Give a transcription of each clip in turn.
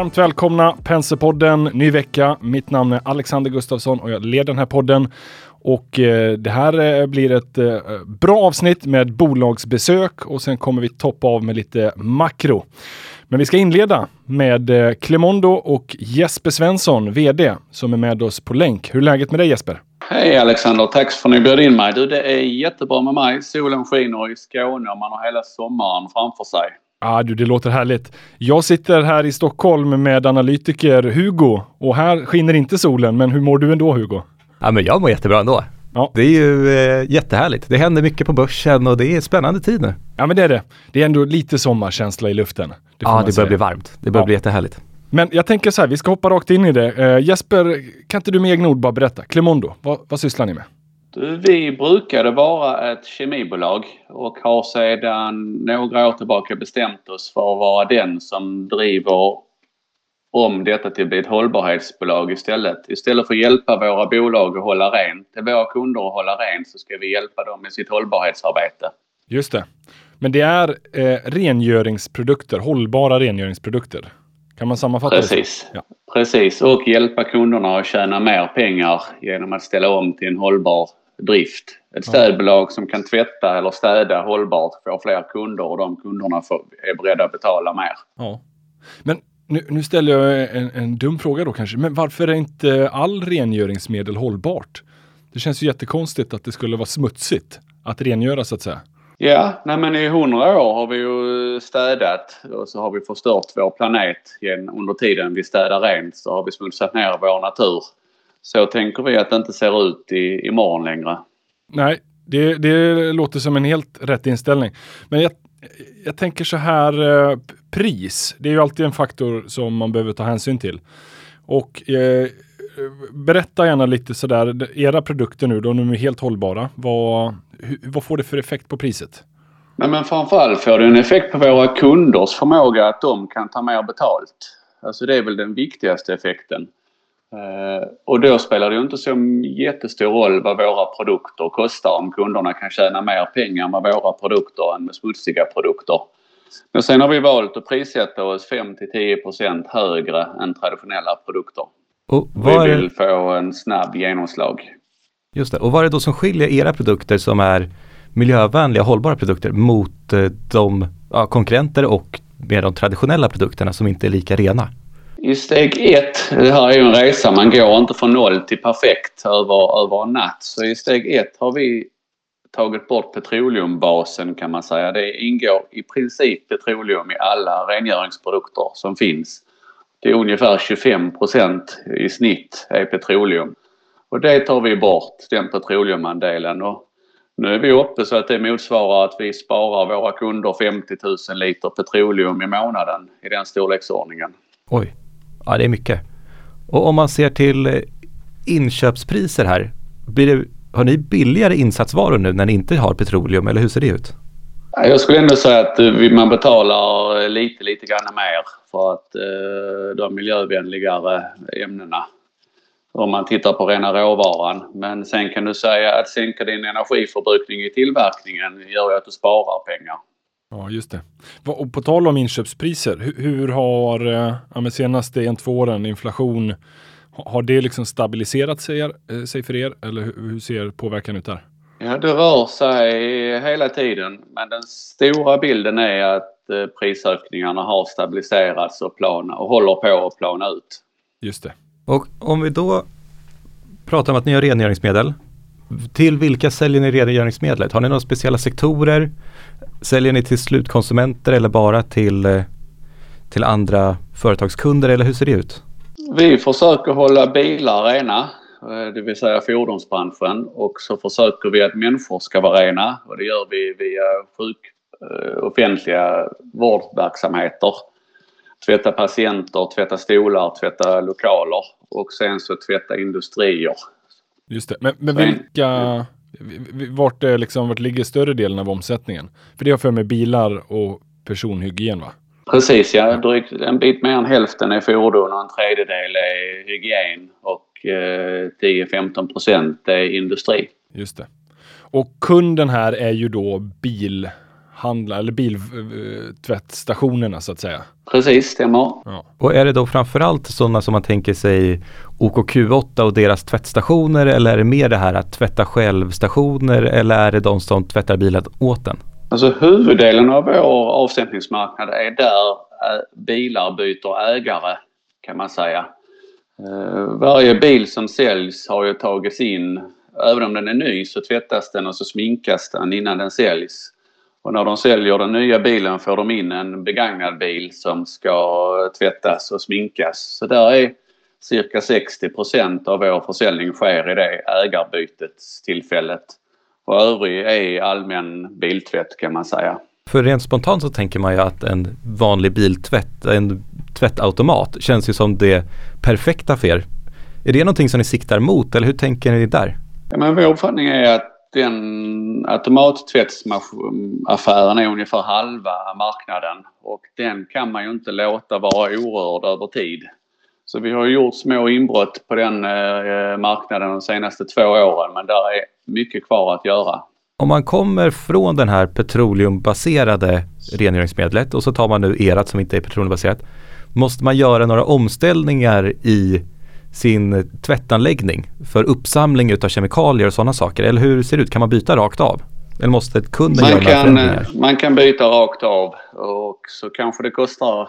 Varmt välkomna Penserpodden, ny vecka. Mitt namn är Alexander Gustafsson och jag leder den här podden. Och eh, det här eh, blir ett eh, bra avsnitt med bolagsbesök och sen kommer vi toppa av med lite makro. Men vi ska inleda med eh, Clemondo och Jesper Svensson, VD, som är med oss på länk. Hur är läget med dig Jesper? Hej Alexander, tack för att ni bjöd in mig. Du, det är jättebra med mig. Solen skiner i Skåne och man har hela sommaren framför sig. Ja, du, det låter härligt. Jag sitter här i Stockholm med analytiker Hugo och här skiner inte solen, men hur mår du ändå Hugo? Ja, men jag mår jättebra ändå. Ja. Det är ju eh, jättehärligt. Det händer mycket på börsen och det är spännande tid nu. Ja, men det är det. Det är ändå lite sommarkänsla i luften. Det ja, det börjar säga. bli varmt. Det börjar Ja. bli jättehärligt. Men jag tänker så här, vi ska hoppa rakt in i det. Eh, Jesper, kan inte du med egna ord bara berätta? Clemondo, vad, vad sysslar ni med? Vi brukade vara ett kemibolag och har sedan några år tillbaka bestämt oss för att vara den som driver om detta till att bli ett hållbarhetsbolag istället. Istället för att hjälpa våra bolag att hålla rent, till våra kunder att hålla rent, så ska vi hjälpa dem med sitt hållbarhetsarbete. Just det. Men det är eh, rengöringsprodukter, hållbara rengöringsprodukter. Kan man sammanfatta det? Precis. Ja. Precis. Och hjälpa kunderna att tjäna mer pengar genom att ställa om till en hållbar drift. Ett städbolag som kan tvätta eller städa hållbart får fler kunder och de kunderna får, är beredda att betala mer. Ja. Men nu, nu ställer jag en, en dum fråga då kanske. Men varför är inte all rengöringsmedel hållbart? Det känns ju jättekonstigt att det skulle vara smutsigt att rengöra så att säga. Ja, nej men i hundra år har vi ju städat och så har vi förstört vår planet. Under tiden vi städar rent så har vi smutsat ner vår natur. Så tänker vi att det inte ser ut i, imorgon längre. Nej, det, det låter som en helt rätt inställning. Men jag, jag tänker så här, eh, pris, det är ju alltid en faktor som man behöver ta hänsyn till. Och eh, berätta gärna lite sådär, era produkter nu, de är helt hållbara. Vad, vad får det för effekt på priset? Nej, men framförallt får det en effekt på våra kunders förmåga att de kan ta mer betalt. Alltså det är väl den viktigaste effekten. Eh, och då spelar det ju inte så jättestor roll vad våra produkter kostar om kunderna kan tjäna mer pengar med våra produkter än med smutsiga produkter. Men sen har vi valt att prissätta oss 5-10% högre än traditionella produkter. Och vad, Vi vill få en snabb genomslag. just det. och vad är det då som skiljer era produkter som är miljövänliga, hållbara produkter mot eh, de ja, konkurrenter och med de traditionella produkterna som inte är lika rena? I steg ett, det här är ju en resa, man går inte från noll till perfekt över, över en natt. Så i steg ett har vi tagit bort petroleumbasen kan man säga. Det ingår i princip petroleum i alla rengöringsprodukter som finns. Det är ungefär 25 procent i snitt är petroleum. Och det tar vi bort, den petroleumandelen. Och nu är vi uppe så att det motsvarar att vi sparar våra kunder 50 000 liter petroleum i månaden i den storleksordningen. Oj, ja det är mycket. Och om man ser till eh, inköpspriser här, blir det, har ni billigare insatsvaror nu när ni inte har petroleum eller hur ser det ut? Jag skulle ändå säga att eh, man betalar eh, lite, lite grann mer för att de miljövänligare ämnena. Om man tittar på rena råvaran. Men sen kan du säga att sänka din energiförbrukning i tillverkningen gör ju att du sparar pengar. Ja, just det. Och på tal om inköpspriser, hur, har eh, ja, men senaste en, två åren inflation, ha- har det liksom stabiliserat sig, eh, sig för er? Eller hur, ser påverkan ut där? Ja, det rör sig hela tiden. Men den stora bilden är att eh, prisökningarna har stabiliserats och, plana, och håller på att plana ut. Just det. Och om vi då pratar om att ni gör rengöringsmedel. Till vilka säljer ni rengöringsmedlet? Har ni några speciella sektorer? Säljer ni till slutkonsumenter eller bara till, eh, till andra företagskunder eller hur ser det ut? Vi försöker hålla bilar rena, eh, det vill säga fordonsbranschen. Och så försöker vi att människor ska vara rena och det gör vi via sjuk, eh, offentliga vårdverksamheter. Tvätta patienter, tvätta stolar, tvätta lokaler och sen så tvätta industrier. Just det. Men, men vilka, vi- vi- vart, är liksom, vart ligger större delen av omsättningen? För det har för mig bilar och personhygien va? Precis ja, drygt en bit mer än hälften är fordon och en tredjedel är hygien och eh, 10-15 procent är industri. Just det. Och kunden här är ju då bilhandlar eller biltvättstationerna så att säga. Precis, stämmer. Ja. Och är det då framförallt sådana som man tänker sig OKQ8 och deras tvättstationer eller är det mer det här att tvätta själv-stationer eller är det de som tvättar bilen åt den? Alltså huvuddelen av vår avsättningsmarknad är där äh, bilar byter ägare kan man säga. Eh, varje bil som säljs har ju tagits in, även om den är ny så tvättas den och så sminkas den innan den säljs. Och när de säljer den nya bilen får de in en begagnad bil som ska tvättas och sminkas. Så där är cirka 60% av vår försäljning sker i det ägarbytestillfället. Och övrig är allmän biltvätt kan man säga. För rent spontant så tänker man ju att en vanlig biltvätt, en tvättautomat känns ju som det perfekta för er. Är det någonting som ni siktar mot eller hur tänker ni där? Ja, men vår uppfattning är att den automattvättsaffären är ungefär halva marknaden och den kan man ju inte låta vara orörd över tid. Så vi har gjort små inbrott på den eh, marknaden de senaste två åren men där är mycket kvar att göra. Om man kommer från den här petroleumbaserade rengöringsmedlet och så tar man nu erat som inte är petroleumbaserat. Måste man göra några omställningar i sin tvättanläggning för uppsamling utav kemikalier och sådana saker? Eller hur ser det ut? Kan man byta rakt av? Eller måste kunden man göra kan, förändringar? Man kan byta rakt av och så kanske det kostar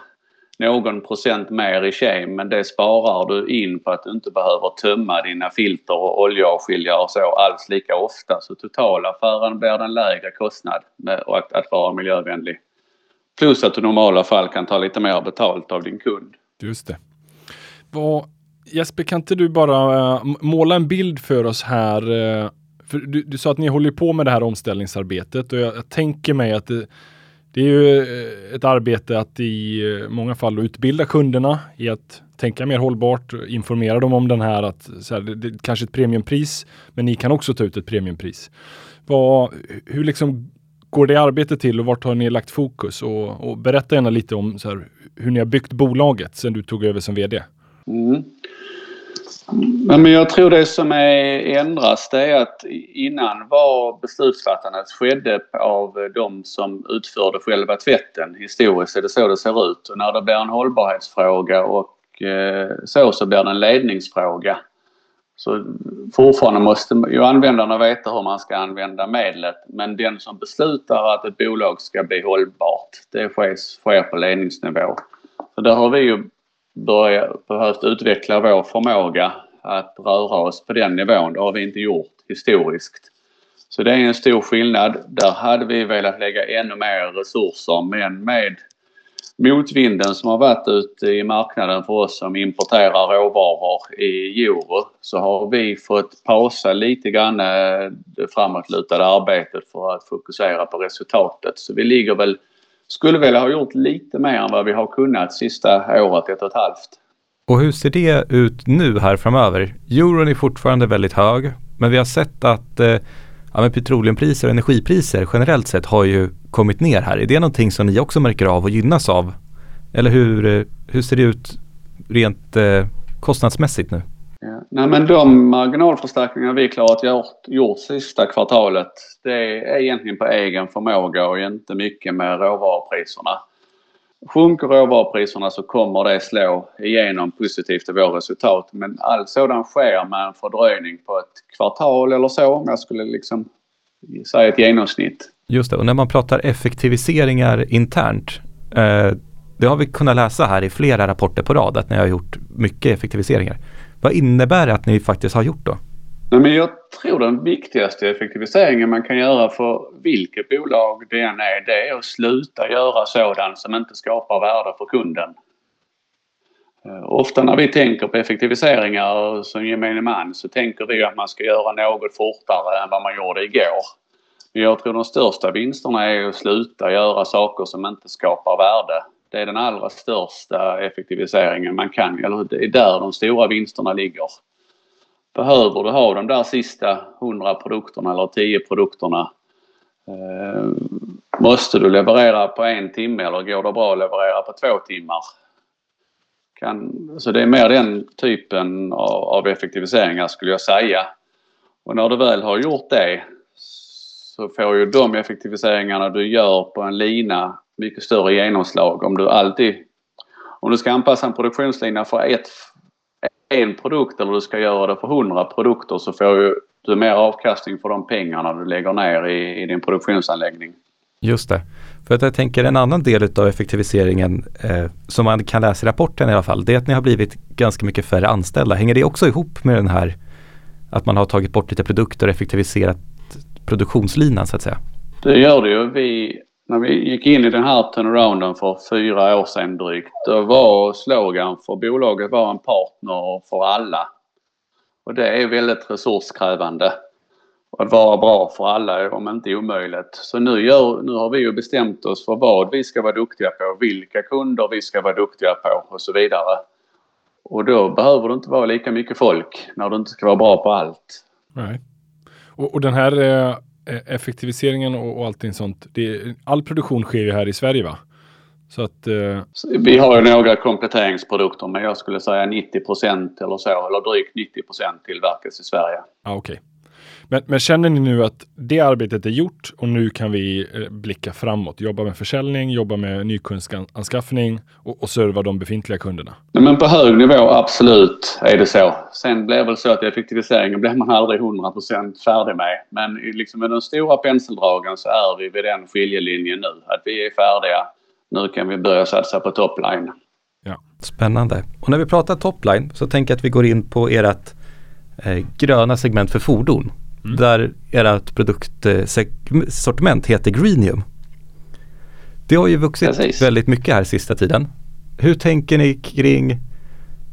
någon procent mer i kem men det sparar du in på att du inte behöver tömma dina filter och oljeavskiljare och så alls lika ofta. Så totalaffären blir det en lägre kostnad med att, att vara miljövänlig. Plus att du i normala fall kan ta lite mer betalt av din kund. Just det. Vad, Jesper, kan inte du bara eh, måla en bild för oss här? Eh, för du, du, sa att ni håller på med det här omställningsarbetet och jag, jag tänker mig att det, det är ju eh, ett arbete att i många fall utbilda kunderna i att tänka mer hållbart, informera dem om den här att så här, det, det kanske ett premiumpris, men ni kan också ta ut ett premiumpris. Vad, hur liksom går det arbetet till och vart har ni lagt fokus? Och, och berätta gärna lite om så här, hur ni har byggt bolaget sedan du tog över som VD. Mm. Men jag tror det som är ändras det är att innan var beslutsfattandet skedde av de som utförde själva tvätten. Historiskt är det så det ser ut. Och när det blir en hållbarhetsfråga och eh, så, så blir det en ledningsfråga. Så fortfarande måste ju användarna veta hur man ska använda medlet men den som beslutar att ett bolag ska bli hållbart det sker, sker på ledningsnivå. Så där har vi ju börjat, behövt utveckla vår förmåga att röra oss på den nivån. Det har vi inte gjort historiskt. Så det är en stor skillnad. Där hade vi velat lägga ännu mer resurser men med motvinden som har varit ute i marknaden för oss som importerar råvaror i euro så har vi fått pausa lite grann eh, det framåtlutade arbetet för att fokusera på resultatet. Så vi ligger väl, skulle väl ha gjort lite mer än vad vi har kunnat sista året, ett och ett halvt. Och hur ser det ut nu här framöver? Euron är fortfarande väldigt hög, men vi har sett att eh, ja, men petroleumpriser och energipriser generellt sett har ju kommit ner här. Är det någonting som ni också märker av och gynnas av? Eller hur, eh, hur ser det ut rent eh, kostnadsmässigt nu? Ja. Nej, men de marginalförstärkningar vi klarat gjort, gjort sista kvartalet det är egentligen på egen förmåga och inte mycket med råvarupriserna. Sjunker råvarupriserna så kommer det slå igenom positivt i våra resultat. Men all sådan sker med en fördröjning på ett kvartal eller så om jag skulle liksom säga ett genomsnitt. Just det, och när man pratar effektiviseringar internt. Eh, det har vi kunnat läsa här i flera rapporter på rad att ni har gjort mycket effektiviseringar. Vad innebär det att ni faktiskt har gjort då? Nej, men jag tror den viktigaste effektiviseringen man kan göra för vilket bolag det än är, det är att sluta göra sådant som inte skapar värde för kunden. Eh, ofta när vi tänker på effektiviseringar som gemene man så tänker vi att man ska göra något fortare än vad man gjorde igår. Men jag tror de största vinsterna är att sluta göra saker som inte skapar värde. Det är den allra största effektiviseringen man kan, eller det är där de stora vinsterna ligger behöver du ha de där sista 100 produkterna eller 10 produkterna eh, måste du leverera på en timme eller går det bra att leverera på två timmar? Kan, så det är mer den typen av, av effektiviseringar skulle jag säga. Och när du väl har gjort det så får ju de effektiviseringarna du gör på en lina mycket större genomslag om du alltid... Om du ska anpassa en produktionslina för ett, en produkt eller du ska göra det för hundra produkter så får ju du mer avkastning för de pengarna du lägger ner i, i din produktionsanläggning. Just det. För att jag tänker en annan del av effektiviseringen eh, som man kan läsa i rapporten i alla fall, det är att ni har blivit ganska mycket färre anställda. Hänger det också ihop med den här att man har tagit bort lite produkter och effektiviserat produktionslinan så att säga? Det gör det ju. Vi, när vi gick in i den här turnarounden för fyra år sedan drygt, då var slogan för bolaget var en partner för alla. Och det är väldigt resurskrävande. Att vara bra för alla om inte omöjligt. Så nu, gör, nu har vi ju bestämt oss för vad vi ska vara duktiga på, vilka kunder vi ska vara duktiga på och så vidare. Och då behöver du inte vara lika mycket folk när du inte ska vara bra på allt. Nej. Och, och den här eh, effektiviseringen och, och allting sånt, det, all produktion sker ju här i Sverige va? Så att, eh... Vi har ju några kompletteringsprodukter men jag skulle säga 90 procent eller så, eller drygt 90 procent tillverkas i Sverige. Ah, okay. Men, men, känner ni nu att det arbetet är gjort och nu kan vi eh, blicka framåt, jobba med försäljning, jobba med nykundanskaffning och, och serva de befintliga kunderna? Men på hög nivå, absolut, är det så. Sen blir det väl så att effektiviseringen blir man aldrig 100% färdig med. Men liksom med de stora penseldragen så är vi vid den skiljelinjen nu. Att vi är färdiga. Nu kan vi börja satsa på topline. Ja. Spännande. Och när vi pratar topline så tänker jag att vi går in på ert eh, gröna segment för fordon. Mm. Där ert produktsortiment heter Greenium. Det har ju vuxit Precis. väldigt mycket här sista tiden. Hur tänker ni kring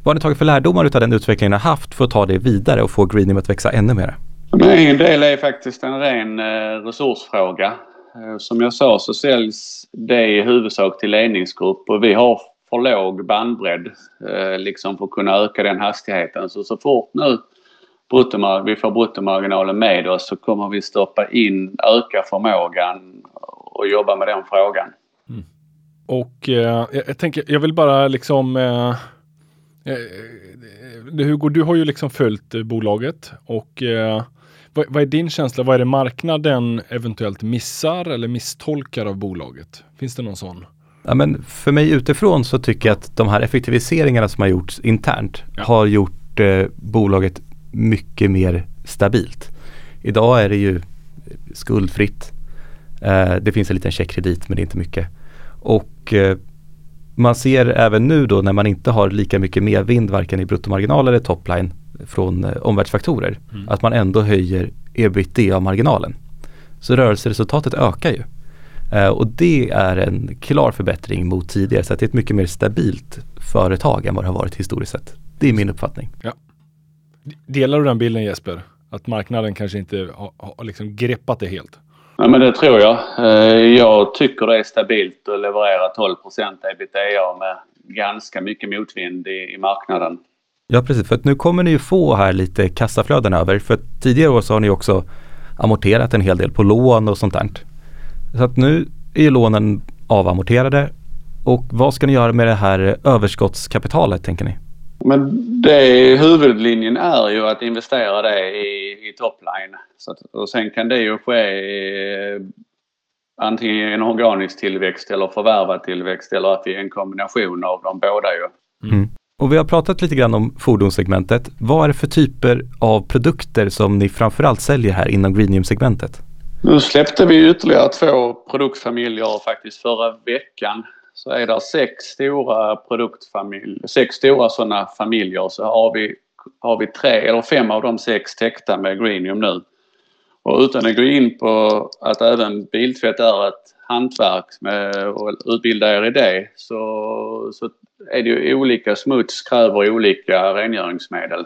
vad har ni tagit för lärdomar av den utvecklingen ni har haft för att ta det vidare och få Greenium att växa ännu mer? En del är faktiskt en ren eh, resursfråga. Eh, som jag sa så säljs det i huvudsak till ledningsgrupp och vi har för låg bandbredd eh, liksom för att kunna öka den hastigheten. Så så fort nu bruttomar vi får bruttomarginalen med oss så kommer vi stoppa in, öka förmågan och jobba med den frågan. Mm. Och eh, jag, tänker, jag vill bara liksom eh, eh, Hugo, du har ju liksom följt eh, bolaget och eh, vad, vad, är din känsla? Vad är det marknaden eventuellt missar eller misstolkar av bolaget? Finns det någon sån? Ja, men för mig utifrån så tycker jag att de här effektiviseringarna som har gjorts internt ja. har gjort eh, bolaget mycket mer stabilt. Idag är det ju skuldfritt. Eh, det finns en liten checkkredit men det är inte mycket. Och eh, man ser även nu då när man inte har lika mycket medvind varken i bruttomarginal eller topline från eh, omvärldsfaktorer mm. att man ändå höjer ebitda-marginalen. Så rörelseresultatet ökar ju. Eh, och det är en klar förbättring mot tidigare så att det är ett mycket mer stabilt företag än vad det har varit historiskt sett. Det är min uppfattning. Ja. Delar du den bilden Jesper? Att marknaden kanske inte har, har liksom greppat det helt? Ja, men det tror jag. Eh, jag tycker det är stabilt att leverera 12% ebitda med ganska mycket motvind i, i marknaden. Ja precis, för att nu kommer ni ju få här lite kassaflöden över. För tidigare år så har ni också amorterat en hel del på lån och sånt där. Så att nu är ju lånen avamorterade. Och vad ska ni göra med det här överskottskapitalet tänker ni? Men det, huvudlinjen är ju att investera det i, i topline. Så att, och sen kan det ju ske i, antingen en organisk tillväxt eller förvärvad tillväxt eller att det är en kombination av de båda ju. Mm. Och vi har pratat lite grann om fordonssegmentet. Vad är det för typer av produkter som ni framförallt säljer här inom Greenium-segmentet? Nu släppte vi ytterligare två produktfamiljer faktiskt förra veckan så är det sex stora produktfamiljer, sex stora sådana familjer så har vi, har vi tre eller fem av de sex täckta med Greenium nu. Och utan att gå in på att även biltvätt är ett hantverk med och utbilda er i det så, så är det ju olika smuts kräver olika rengöringsmedel.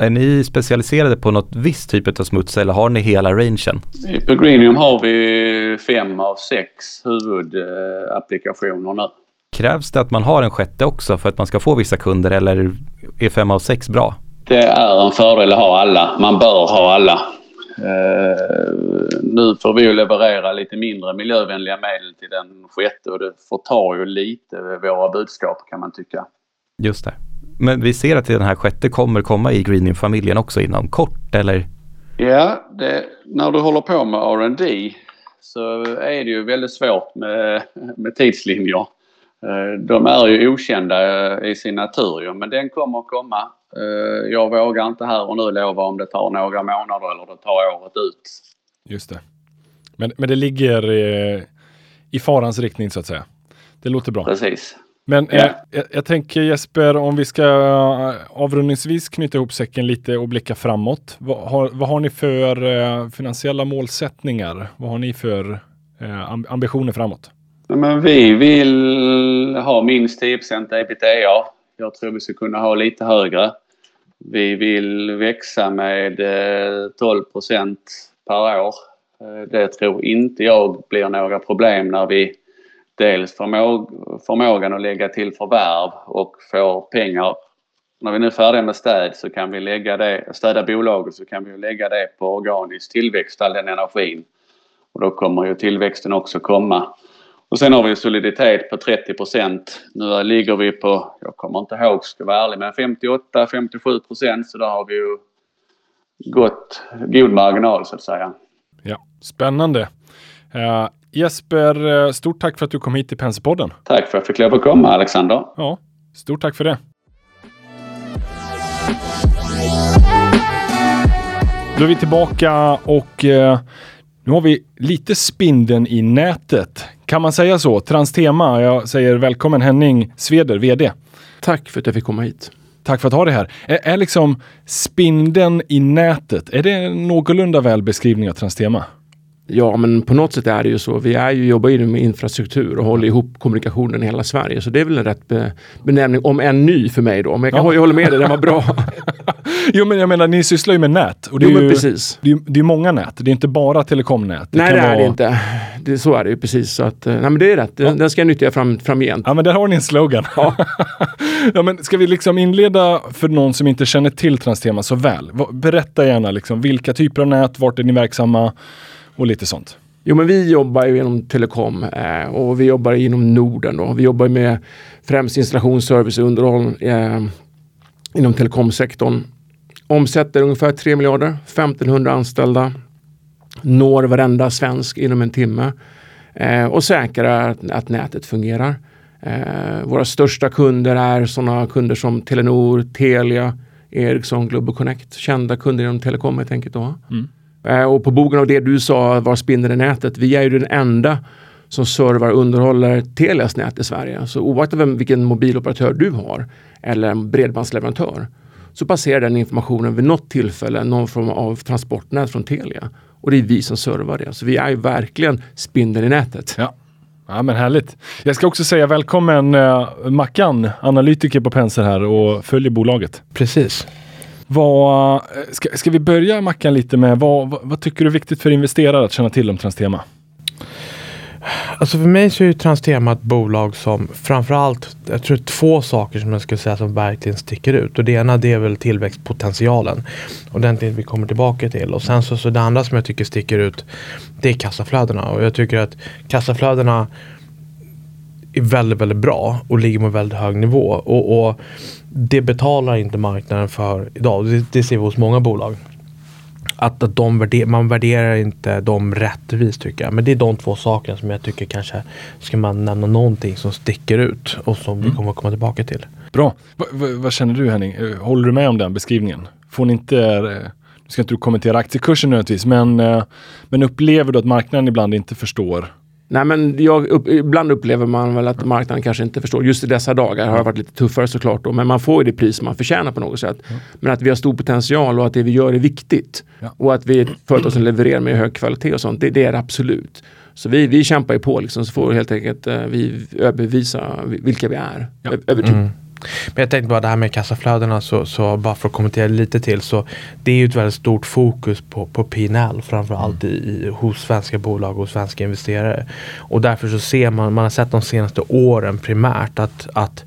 Är ni specialiserade på något visst typ av smuts eller har ni hela rangen? På Greenium har vi fem av sex huvudapplikationer nu. Krävs det att man har en sjätte också för att man ska få vissa kunder eller är fem av sex bra? Det är en fördel att ha alla. Man bör ha alla. Uh, nu får vi leverera lite mindre miljövänliga medel till den sjätte och det förtar ju lite våra budskap kan man tycka. Just det. Men vi ser att den här sjätte kommer komma i Greenium-familjen också inom kort eller? Ja, det, när du håller på med R&D så är det ju väldigt svårt med, med tidslinjer. Eh, de är ju okända i sin natur men den kommer att komma. Eh, jag vågar inte här och nu lova om det tar några månader eller det tar året ut. Just det. Men, men det ligger i, i farans riktning så att säga. Det låter bra. Precis. Men ja. eh, jag, jag, tänker Jesper, om vi ska eh, avrundningsvis knyta ihop säcken lite och blicka framåt. Vad har, vad har ni för eh, finansiella målsättningar? Vad har ni för eh, ambitioner framåt? Men vi vill ha minst 10 ebitda. Jag tror vi ska kunna ha lite högre. Vi vill växa med 12 eh, per år. Eh, det tror inte jag blir några problem när vi dels förmåg, förmågan att lägga till förvärv och få pengar. När vi nu är färdiga med städ så kan vi lägga det, städa bolaget så kan vi lägga det på organisk tillväxt, all den energin. Och då kommer ju tillväxten också komma. Och sen har vi soliditet på 30 procent. Nu ligger vi på, jag kommer inte ihåg, ska vara ärlig, men 58-57 procent. Så där har vi ju gott, god marginal så att säga. Ja, spännande. Eh, Jesper, eh, stort tack för att du kom hit till Penserpodden. Tack för att jag fick lov att komma, Alexander. Ja, stort tack för det. Då är vi tillbaka och uh, nu har vi lite spindeln i nätet. Kan man säga så? Transtema. Jag säger välkommen Henning Sveder, VD. Tack för att jag fick komma hit. Tack för att ha dig här. Är, är liksom spindeln i nätet, är det en någorlunda väl beskrivning av Transtema? Ja, men på något sätt är det ju så. Vi är ju, jobbar ju med infrastruktur och håller ihop kommunikationen i hela Sverige. Så det är väl en rätt be, benämning, om än ny för mig då. Men jag, kan, ja. jag håller med dig, den var bra. jo, men jag menar, ni sysslar ju med nät. Och det, jo, är ju, precis. Det, är, det är många nät. Det är inte bara telekomnät. Det nej, det är vara... det inte. Det, så är det ju precis. Så att, nej, men det är rätt. Ja. Den, ska jag nyttja fram, framgent. Ja, men där har ni en slogan. Ja. ja, men ska vi liksom inleda för någon som inte känner till Transtema så väl? Berätta gärna liksom, vilka typer av nät, vart är ni verksamma? Och lite sånt. Jo, men vi jobbar ju inom telekom eh, och vi jobbar inom Norden. Då. Vi jobbar med främst installationsservice och underhåll eh, inom telekomsektorn. Omsätter ungefär 3 miljarder, 1500 anställda. Når varenda svensk inom en timme eh, och säkrar att, att nätet fungerar. Eh, våra största kunder är sådana kunder som Telenor, Telia, Ericsson, Global Connect. Kända kunder inom telekom helt enkelt. Då. Mm. Eh, och på bogen av det du sa var spindeln i nätet. Vi är ju den enda som servar och underhåller Telias nät i Sverige. Så oaktat vem, vilken mobiloperatör du har eller en bredbandsleverantör så passerar den informationen vid något tillfälle någon form av transportnät från Telia. Och det är vi som servar det. Så vi är ju verkligen spindeln i nätet. Ja. Ja men härligt. Jag ska också säga välkommen uh, Mackan, analytiker på Penser här och följer bolaget. Precis. Vad, eh, ska, ska vi börja Mackan lite med vad, vad, vad, tycker du är viktigt för investerare att känna till om Transtema? Alltså för mig så är Transtema ett bolag som framförallt, jag tror två saker som jag skulle säga som verkligen sticker ut. Och det ena det är väl tillväxtpotentialen. Och den vi kommer tillbaka till. Och sen så, så det andra som jag tycker sticker ut det är kassaflödena. Och jag tycker att kassaflödena är väldigt, väldigt bra och ligger på väldigt hög nivå. Och, och det betalar inte marknaden för idag. Det, det ser vi hos många bolag. Att, att de värder, man värderar inte dem rättvist tycker jag. Men det är de två sakerna som jag tycker kanske ska man nämna någonting som sticker ut och som mm. vi kommer att komma tillbaka till. Bra. Va, vad känner du Henning? Eh, håller du med om den beskrivningen? Får ni inte, nu eh, ska inte du kommentera aktiekursen nödvändigtvis, men, eh, men upplever du att marknaden ibland inte förstår Nej, men jag, upp, ibland upplever man väl att marknaden kanske inte förstår. Just i dessa dagar har det varit lite tuffare såklart. Då, men man får ju det pris man förtjänar på något sätt. Mm. Men att vi har stor potential och att det vi gör är viktigt. Ja. Och att vi är ett företag som levererar med hög kvalitet och sånt. Det, det är det absolut. Så vi, vi kämpar ju på liksom. Så får helt enkelt uh, vi bevisa vilka vi är. Ja. Över tid. Mm. Men jag tänkte bara det här med kassaflödena, så, så bara för att kommentera lite till. Så det är ju ett väldigt stort fokus på, på P&L framförallt mm. i, hos svenska bolag och svenska investerare. Och därför så ser man, man har sett de senaste åren primärt att, att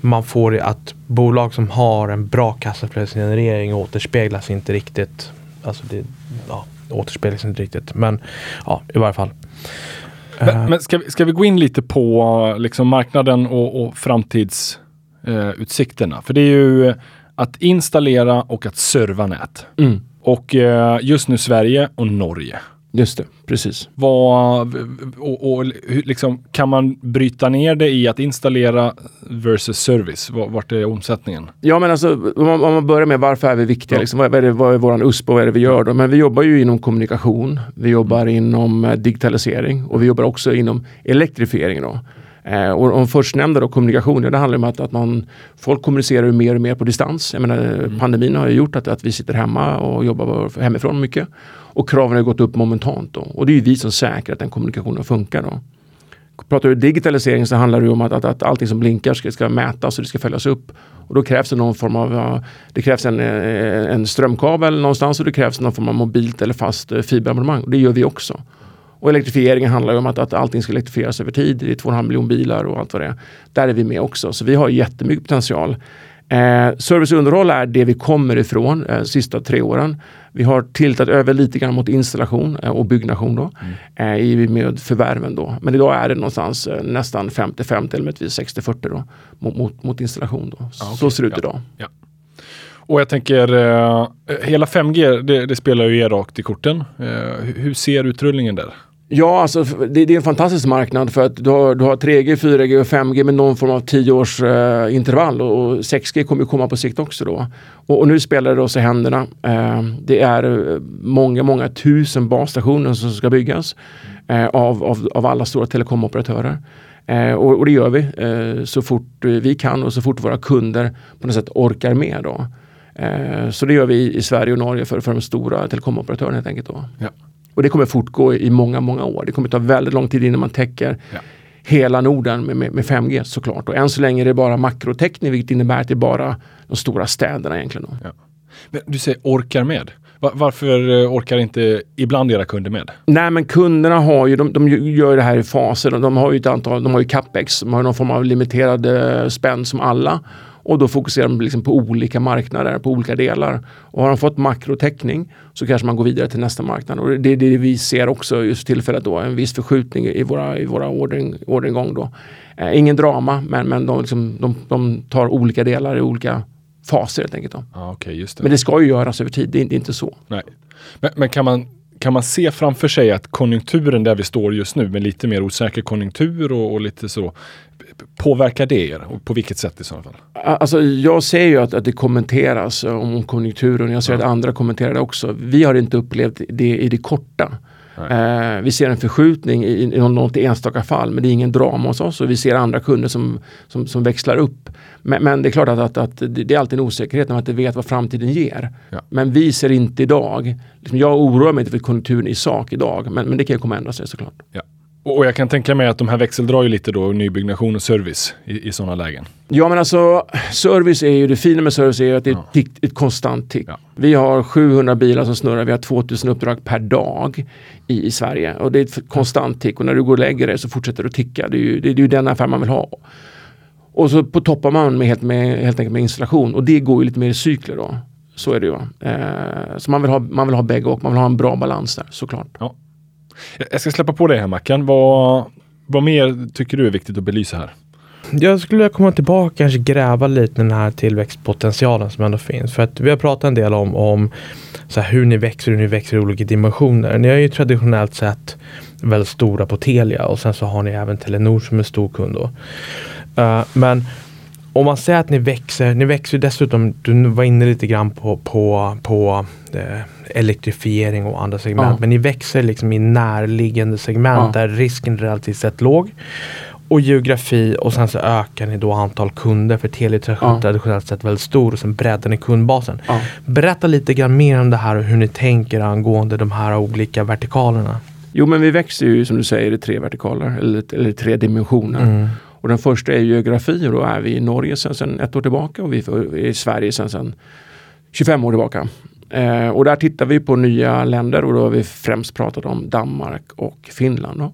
man får att bolag som har en bra kassaflödesgenerering återspeglas inte riktigt. Alltså det ja, återspeglas inte riktigt. Men ja, i varje fall. Men, men ska, vi, ska vi gå in lite på liksom marknaden och, och framtids eh, utsikterna. För det är ju att installera och att serva nät. Mm. Och eh, just nu Sverige och Norge. Just det, precis. Vad, och, och liksom, kan man bryta ner det i att installera versus service? Var- Vart är omsättningen? Ja men alltså om man, om man börjar med varför är vi viktiga? Ja. Liksom, vad, är det, vad är våran USP och vad är det vi gör då? Men vi jobbar ju inom kommunikation. Vi jobbar inom eh, digitalisering och vi jobbar också inom elektrifiering då. Eh, och om förstnämnda då, kommunikation, ja, det handlar om att, att man, folk kommunicerar mer och mer på distans. Jag menar, Pandemin har ju gjort att, att vi sitter hemma och jobbar hemifrån mycket. Och kraven har gått upp momentant då. Och det är ju vi som säkrar att den kommunikationen funkar då. Pratar du digitalisering så handlar det om att, att, att allting som blinkar ska, ska mätas och det ska följas upp. Och då krävs det någon form av, det krävs en, eh, en strömkabel någonstans och det krävs någon form av mobilt eller fast eh, fiberabonnemang. Och det gör vi också. Och elektrifieringen handlar ju om att, att allting ska elektrifieras över tid. Det är 2,5 miljoner bilar och allt vad det är. Där är vi med också. Så vi har jättemycket potential. Eh, service och underhåll är det vi kommer ifrån eh, sista tre åren. Vi har tiltat över lite grann mot installation eh, och byggnation då, eh, i med förvärven då. Men idag är det någonstans eh, nästan 50-50 eller möjligtvis 60-40 då mot, mot, mot installation då. Så okej. ser det ut Ja. idag. Och jag tänker, eh, hela 5G, det, det spelar ju er rakt i korten. Eh, hur- ser utrullningen där? Ja, alltså det, det är en fantastisk marknad för att du har, du har 3G, 4G och 5G med någon form av 10 års eh, intervall och, och 6G kommer ju komma på sikt också då. Och, och nu spelar det oss i händerna. Eh, det är eh, många, många tusen basstationer som ska byggas eh, av, av, av alla stora telekomoperatörer. Eh, och, och det gör vi eh, så fort vi kan och så fort våra kunder på något sätt orkar med. Då. Eh, så det gör vi i, Sverige och Norge för, för de stora telekomoperatörerna helt enkelt. Då. Ja. Och det kommer fortgå i många, många år. Det kommer ta väldigt lång tid innan man täcker Ja. hela Norden med, med, med 5G såklart. Och än så länge är det bara makrotäckning vilket innebär att det är bara de stora städerna egentligen. Då. Men du säger orkar med. Va- varför eh, orkar inte ibland era kunder med? Nej men kunderna har ju, de, de gör det här i faser. De, de har ju ett antal, de har ju capex, de har någon form av limiterad eh, spänn som alla. Och då fokuserar de liksom på olika marknader, på olika delar. Och har de fått makrotäckning så kanske man går vidare till nästa marknad. Och det är det vi ser också just tillfället då, en viss förskjutning i våra, i våra ordering, orderingång då. Eh, ingen drama, men, men de, liksom, de, de tar olika delar i olika faser helt enkelt. Då. Okej, just det. Men det ska ju göras över tid, det är, det är inte så. Nej. Men, men kan, man, kan man se framför sig att konjunkturen där vi står just nu med lite mer osäker konjunktur och, och lite så påverkar det er? Och på vilket sätt i så fall? Alltså, jag ser ju att, att det kommenteras om konjunkturen. Jag ser att andra kommenterar det också. Vi har inte upplevt det i det korta. Eh, vi ser en förskjutning i, i något enstaka fall men det är ingen drama hos oss och vi ser andra kunder som, som, som växlar upp. Men, men det är klart att, att, att det är alltid en osäkerhet när man inte vet vad framtiden ger. Ja. Men vi ser inte idag, liksom jag oroar mig inte för konjunkturen i sak idag men, men det kan ju komma ändra sig såklart. Ja. Och, jag kan tänka mig att de här växeldrar ju lite då nybyggnation och service i, i sådana lägen. Ja men alltså service är ju det fina med service är ju att det är ett, Ja. tick, ett konstant tick. Ja. Vi har 700 bilar som snurrar, vi har 2000 uppdrag per dag i, i Sverige och det är ett konstant tick och när du går och lägger dig så fortsätter det att ticka. Det är ju, det, det är ju den affär man vill ha. Och så på toppar man med helt, med, helt enkelt med installation och det går ju lite mer i cykler då. Så är det ju. Eh, så man vill, ha, man vill ha bägge och man vill ha en bra balans där såklart. Jag- jag ska släppa på dig här Mackan. Vad, vad mer tycker du är viktigt att belysa här? Jag skulle vilja komma tillbaka och kanske gräva lite i den här tillväxtpotentialen som ändå finns. För att vi har pratat en del om, om så här, hur ni växer, hur ni växer i olika dimensioner. Ni är ju traditionellt sett väldigt stora på Telia och sen så har ni även Telenor som är stor kund då. Uh, men om man säger att ni växer, ni växer dessutom, du var inne lite grann på, på, på eh, elektrifiering och andra segment. Ja. Men ni växer liksom i närliggande segment Ja. där risken är relativt sett låg. Och geografi och sen så ökar ni då antal kunder för Telia är Ja. traditionellt sett väldigt stor och sen breddar ni kundbasen. Ja. Berätta lite grann mer om det här och hur ni tänker angående de här olika vertikalerna. Jo men vi växer ju som du säger i tre vertikaler eller, eller tre dimensioner. Mm. Och den första är geografi och då är vi i Norge sedan, sedan ett år tillbaka och vi är i Sverige sedan, sedan 25 år tillbaka. Eh, och där tittar vi på nya länder och då har vi främst pratat om Danmark och Finland. Då.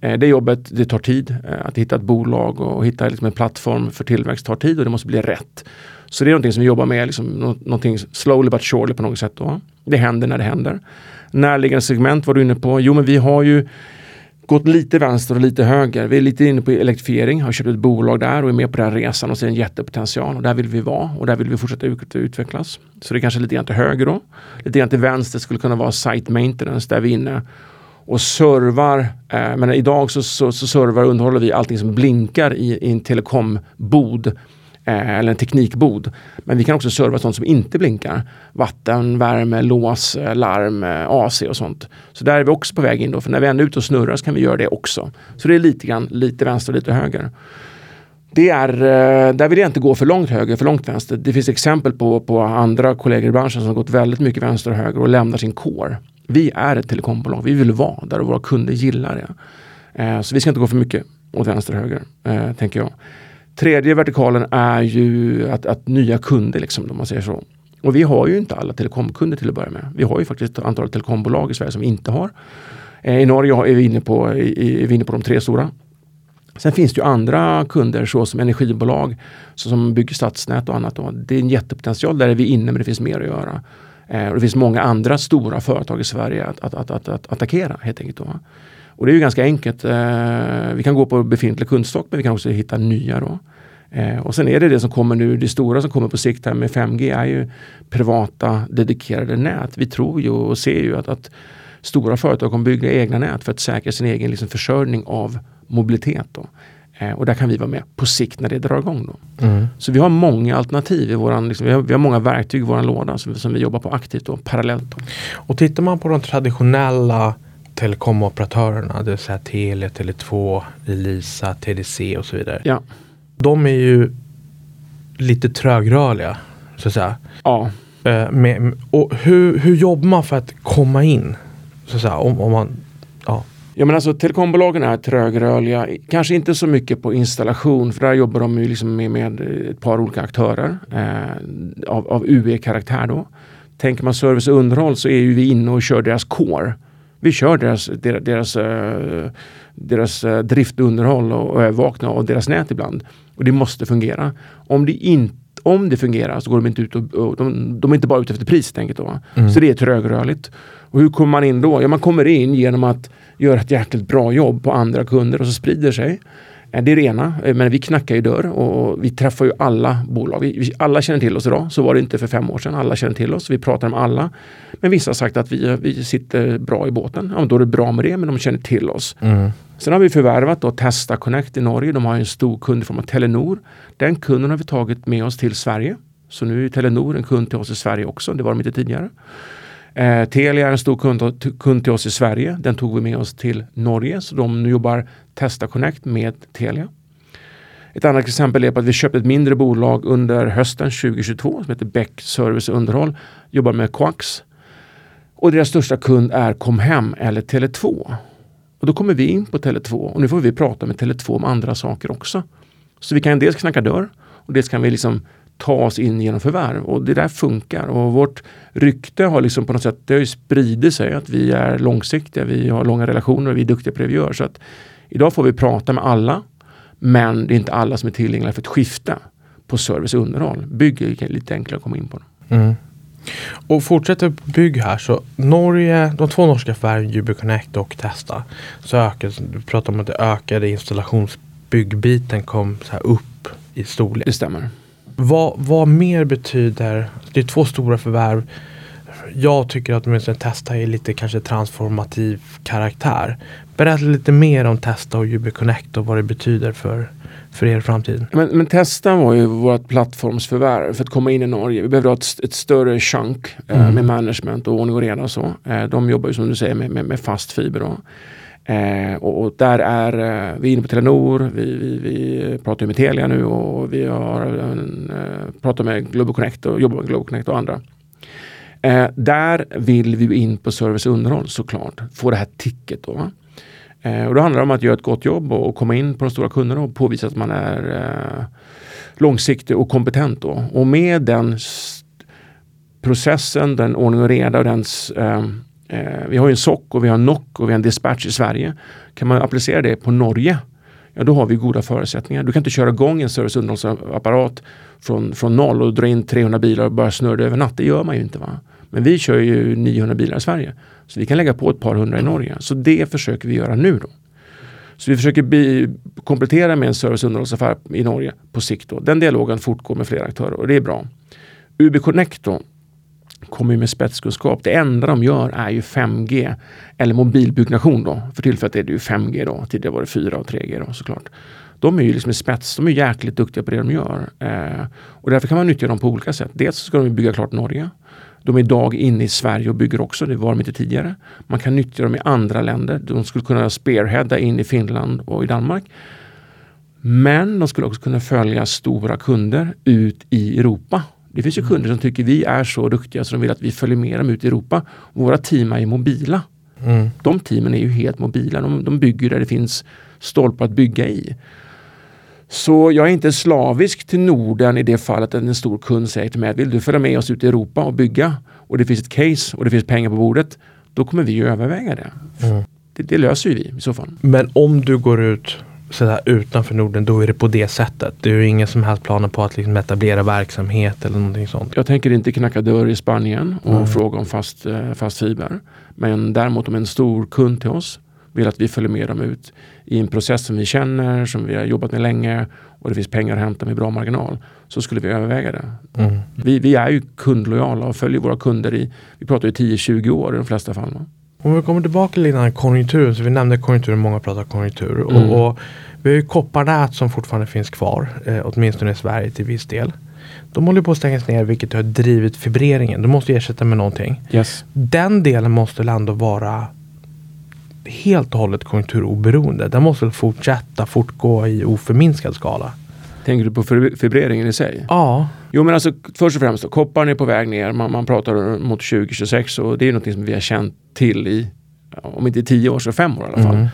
Eh, det jobbet det tar tid. Eh, att hitta ett bolag och hitta liksom en plattform för tillväxt tar tid och det måste bli rätt. Så det är någonting som vi jobbar med, liksom, nå- någonting slowly but surely på något sätt. Då. Det händer när det händer. Närliggande segment var du inne på. Jo men vi har ju gått lite vänster och lite höger. Vi är lite inne på elektrifiering, har köpt ett bolag där och är med på den resan och ser en jättepotential. Och där vill vi vara och där vill vi fortsätta utvecklas. Så det är kanske lite grann till höger då. Lite grann till vänster skulle kunna vara site maintenance där vi är inne och servar. Eh, men idag så, så, så servar och underhåller vi allting som blinkar i, i en telekombod eh, eller en teknikbod. Men vi kan också serva sånt som inte blinkar. Vatten, värme, lås, eh, larm, eh, AC och sånt. Så där är vi också på väg in då. För när vi ändå är ute och snurrar så kan vi göra det också. Så det är lite grann lite vänster och lite höger. Det är, eh, där vill jag inte gå för långt höger, för långt vänster. Det finns exempel på, på andra kollegor i branschen som har gått väldigt mycket vänster och höger och lämnar sin core. Vi är ett telekombolag. Vi vill vara där och våra kunder gillar det. Eh, så vi ska inte gå för mycket åt vänster och höger, eh, tänker jag. Tredje vertikalen är ju att, att nya kunder, liksom, om man säger så. Och vi har ju inte alla telekomkunder till att börja med. Vi har ju faktiskt ett antal telekombolag i Sverige som vi inte har. Eh, I Norge är vi, inne på, är vi inne på de tre stora. Sen finns det ju andra kunder såsom energibolag så som bygger stadsnät och annat. Då. Det är en jättepotential. Där är vi inne men det finns mer att göra. Eh, och det finns många andra stora företag i Sverige att, att, att, att, att attackera helt enkelt. Då. Och det är ju ganska enkelt. Eh, vi kan gå på befintlig kundstock men vi kan också hitta nya. Då. Eh, och sen är det det som kommer nu, det stora som kommer på sikt här med 5G är ju privata dedikerade nät. Vi tror ju och ser ju att, att stora företag kommer bygga egna nät för att säkra sin egen liksom, försörjning av mobilitet. Då. Eh, och där kan vi vara med på sikt när det drar igång. Då. Mm. Så vi har många alternativ, i våran, liksom, vi, har, vi, har, många verktyg i vår låda som, som, vi jobbar på aktivt och parallellt. Då. Och tittar man på de traditionella telekomoperatörerna, det vill säga Telia, Tele2, Elisa, TDC och så vidare. Ja. De är ju lite trögrörliga, så att säga. Ja. Eh, med, och hur, hur jobbar man för att komma in? Så att säga, om, om man, ja. Ja men alltså telekombolagen är trögrörliga, kanske inte så mycket på installation för där jobbar de ju liksom med, med ett par olika aktörer eh, av, av UE-karaktär då. Tänker man service och underhåll så är ju vi inne och kör deras core. Vi kör deras, deras, deras, uh, deras uh, driftunderhåll och övervakning av deras nät ibland. Och det måste fungera. Om det, inte, om det fungerar så går de inte ut och, och de, de, är inte bara ute efter pris. Tänker då. Mm. Så det är trögrörligt. Och hur kommer man in då? Ja, man kommer in genom att göra ett jäkligt bra jobb på andra kunder och så sprider sig. Det är det ena, men vi knackar ju dörr och vi träffar ju alla bolag. Vi, alla känner till oss idag, så var det inte för fem år sedan. Alla känner till oss, vi pratar med alla. Men vissa har sagt att vi, vi sitter bra i båten. Ja, då är det bra med det, men de känner till oss. Mm. Sen har vi förvärvat då Testa Connect i Norge. De har en stor kund i form av Telenor. Den kunden har vi tagit med oss till Sverige. Så nu är Telenor en kund till oss i Sverige också. Det var de inte tidigare. Eh, Telia är en stor kund, kund till oss i Sverige. Den tog vi med oss till Norge. Så de jobbar Testa Connect med Telia. Ett annat exempel är att vi köpte ett mindre bolag under hösten 2022 som heter Beck Service Underhåll. Jobbar med Coax. Och deras största kund är Comhem eller Tele2. Och då kommer vi in på Tele2 och nu får vi prata med Tele2 om andra saker också. Så vi kan dels knacka dörr och dels kan vi liksom ta oss in genom förvärv. Och det där funkar. Och vårt rykte har liksom på något sätt det har spridit sig att vi är långsiktiga, vi har långa relationer och vi är duktiga på det vi gör. Så att idag får vi prata med alla. Men det är inte alla som är tillgängliga för ett skifte på service och underhåll. Bygg är lite enklare att komma in på. Mm. Och fortsätter bygg här så Norge, de två norska förvärven UB och Testa. Så ökade, du pratar om att det ökade installationsbyggbiten kom så här upp i storlek. Det stämmer. Vad, vad mer betyder, det är två stora förvärv. Jag tycker att åtminstone Testa är lite kanske transformativ karaktär. Berätta lite mer om Testa och UB Connect och vad det betyder för, för er framtid. Men, men Testa var ju vårt plattformsförvärv för att komma in i Norge. Vi behövde ha ett, ett större chunk eh, mm. med management och ordning och reda och så. Eh, de jobbar ju som du säger med, med, med fast fiber. Då. Eh, och, och, där är eh, vi inne på Telenor, vi, vi, vi pratar med Telia nu och vi har en, eh, pratar med Global Connect och jobbar med Global Connect och andra. Eh, där vill vi in på service och underhåll såklart, få det här ticket då. Eh, och då handlar det om att göra ett gott jobb och, och, komma in på de stora kunderna och påvisa att man är eh, långsiktig och kompetent då. Och med den processen, den ordning och reda och den eh, Eh, vi har en SOC och vi har en NOC och vi har en dispatch i Sverige. Kan man applicera det på Norge, ja då har vi goda förutsättningar. Du kan inte köra igång en service underhållsapparat från, från noll och dra in 300 bilar och börja snurra över natt. Det gör man ju inte. Va? Men vi kör ju 900 bilar i Sverige. Så vi kan lägga på ett par hundra i Norge. Så det försöker vi göra nu. då. Så vi försöker bi, komplettera med en service i Norge på sikt. Då. Den dialogen fortgår med flera aktörer och det är bra. UB Connect då, kommer med spetskunskap. Det enda de gör är ju 5G eller mobilbyggnation då. För tillfället är det ju 5G då. Tidigare var det 4 och 3G då såklart. De är ju liksom spets. De är jäkligt duktiga på det de gör. Eh, och därför kan man nyttja dem på olika sätt. Dels ska de bygga klart Norge. De är idag inne i Sverige och bygger också. Det var de inte tidigare. Man kan nyttja dem i andra länder. De skulle kunna spearheada in i Finland och i Danmark. Men de skulle också kunna följa stora kunder ut i Europa det finns ju kunder som tycker vi är så duktiga så de vill att vi följer med dem ut i Europa. Våra team är mobila. Mm. De teamen är ju helt mobila. De, de bygger där det finns stolpar att bygga i. Så jag är inte slavisk till Norden i det fallet att en stor kund säger till mig vill du följa med oss ut i Europa och bygga och det finns ett case och det finns pengar på bordet. Då kommer vi överväga det. Mm. det. Det löser ju vi i så fall. Men om du går ut sådär utanför Norden, då är det på det sättet. Det är ju ingen som helst planer på att liksom etablera verksamhet eller någonting sånt. Jag tänker inte knacka dörr i Spanien och mm. fråga om fast, eh, fast fiber. Men däremot om en stor kund till oss vill att vi följer med dem ut i en process som vi känner, som vi har jobbat med länge och det finns pengar att hämta med bra marginal så skulle vi överväga det. Mm. Vi, vi, är ju kundlojala och följer våra kunder i, vi pratar ju 10-20 år i de flesta fall. Om vi kommer tillbaka grann konjunkturen, så vi nämnde konjunkturen, många pratar konjunktur. Mm. Och, och, vi har ju kopparnät som fortfarande finns kvar, eh, åtminstone i Sverige till viss del. De håller på att stängas ner vilket har drivit fibreringen. De måste ersätta med någonting. Yes. Den delen måste väl ändå vara helt och hållet konjunkturoberoende. Den måste fortsätta fortgå i oförminskad skala. Tänker du på fibreringen i sig? Ja. Jo men alltså först och främst, då, kopparn är på väg ner. Man, man pratar mot 2026 och det är något som vi har känt till i, om inte tio år så fem år i alla fall. Mm.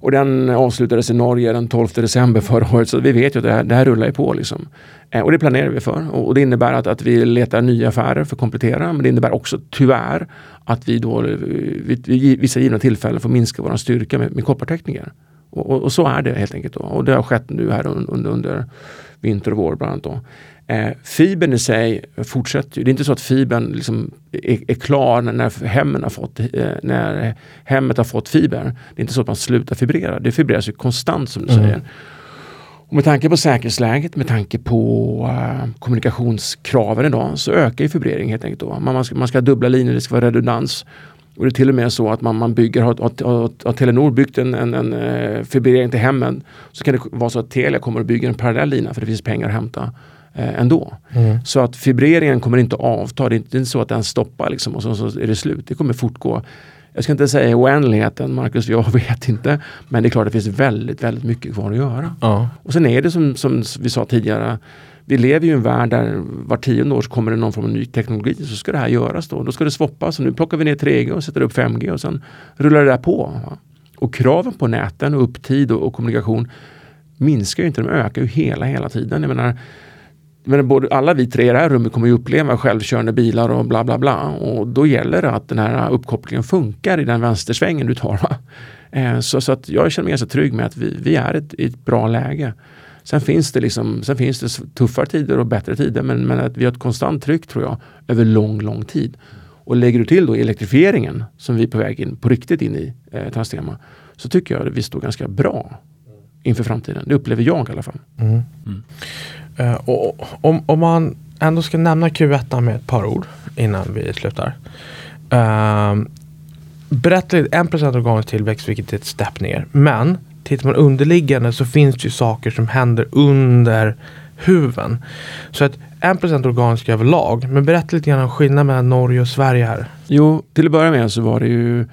Och den avslutades i Norge den 12 december förra året så vi vet ju att det här, det här rullar ju på. Liksom. Eh, och det planerar vi för. Och, och, det innebär att, att vi letar nya affärer för att komplettera. Men det innebär också tyvärr att vi då vid, vid vissa givna tillfällen får minska vår styrka med, med koppartekniker. Och, och, och, så är det helt enkelt. Då. Och det har skett nu här under, under vinter och vår bland annat. Då. Eh, fibern i sig fortsätter ju. Det är inte så att fibern liksom är, är, klar när, hemmen har fått, eh, när hemmet har fått fiber. Det är inte så att man slutar fibrera. Det fibreras ju konstant som du mm. säger. Och med tanke på säkerhetsläget, med tanke på uh, kommunikationskraven idag så ökar ju fibrering helt enkelt. Då. Man, man, ska, man ska ha dubbla linjer, det ska vara redundans. Och det är till och med så att man, man bygger, har, har, har Telenor byggt en, en, en uh, fibrering till hemmen så kan det vara så att Telia kommer att bygga en parallell lina för det finns pengar att hämta eh, ändå. Mm. Så att fibreringen kommer inte att avta. Det är inte så att den stoppar liksom, och så, så är det slut. Det kommer fortgå. Jag ska inte säga oändligheten Marcus, jag vet inte. Men det är klart det finns väldigt, väldigt mycket kvar att göra. Ja. Och sen är det som, som vi sa tidigare. Vi lever i en värld där var tionde år så kommer det någon form av ny teknologi. Så ska det här göras då. Då ska det swappas. Nu plockar vi ner 3G och sätter upp 5G och sen rullar det där på. Va? Och kraven på näten och upptid och, och kommunikation minskar ju inte, de ökar ju hela, hela tiden. Jag menar, men både, alla vi tre i det här rummet kommer ju uppleva självkörande bilar och bla bla bla. Och då gäller det att den här uppkopplingen funkar i den vänstersvängen du tar. Eh, så, så att jag känner mig ganska trygg med att vi, vi är ett, i ett bra läge. Sen finns, det liksom, sen finns det tuffare tider och bättre tider men, men att vi har ett konstant tryck tror jag över lång, lång tid. Och lägger du till då elektrifieringen som vi är på väg in på riktigt in i eh, Transtema så tycker jag att vi står ganska bra inför framtiden. Det upplever jag i alla fall. Mm. Mm. Eh, och, om, om man ändå ska nämna Q1 med ett par ord innan vi slutar. Uh, berätta lite, 1% organisk tillväxt vilket är ett stepp ner. Men tittar man underliggande så finns det ju saker som händer under huven. Så att 1% organisk överlag. Men berätta lite grann om skillnaden mellan Norge och Sverige här. Jo, till att börja med så var det ju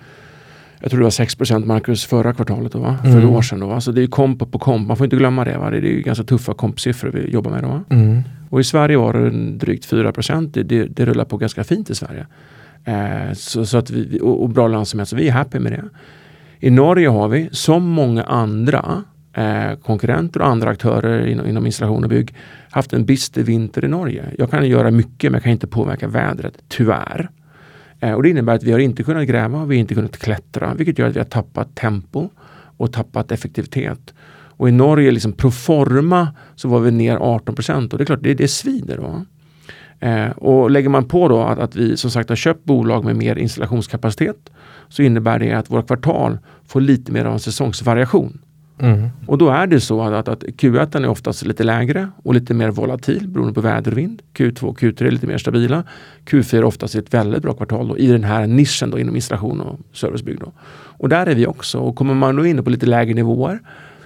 jag tror det var 6% Marcus förra kvartalet, då, va? för mm. ett år sedan. Då, va? Så det är komp på komp, man får inte glömma det. Va? Det är ju ganska tuffa kompsiffror vi jobbar med. Då, mm. Och i Sverige var det drygt 4 det, det, det rullar på ganska fint i Sverige. Eh, så, så, att vi, och, och bra lönsamhet, så vi är happy med det. I Norge har vi, som många andra eh, konkurrenter och andra aktörer inom, inom installation och bygg, haft en bister vinter i Norge. Jag kan göra mycket men jag kan inte påverka vädret, tyvärr. Eh, och det innebär att vi har inte kunnat gräva, vi har inte kunnat klättra, vilket gör att vi har tappat tempo och tappat effektivitet. Och i Norge, liksom proforma, så var vi ner 18 procent och det är klart, det, det svider. Då. Eh, och lägger man på då att, att, vi som sagt har köpt bolag med mer installationskapacitet så innebär det att våra kvartal får lite mer av en säsongsvariation. Mm. Och då är det så att, att, att Q1 är oftast lite lägre och lite mer volatil beroende på väder och vind. Q2 och Q3 är lite mer stabila. Q4 är oftast ett väldigt bra kvartal då, i den här nischen då, inom installation och servicebygg. Då. Och där är vi också. Och kommer man då in på lite lägre nivåer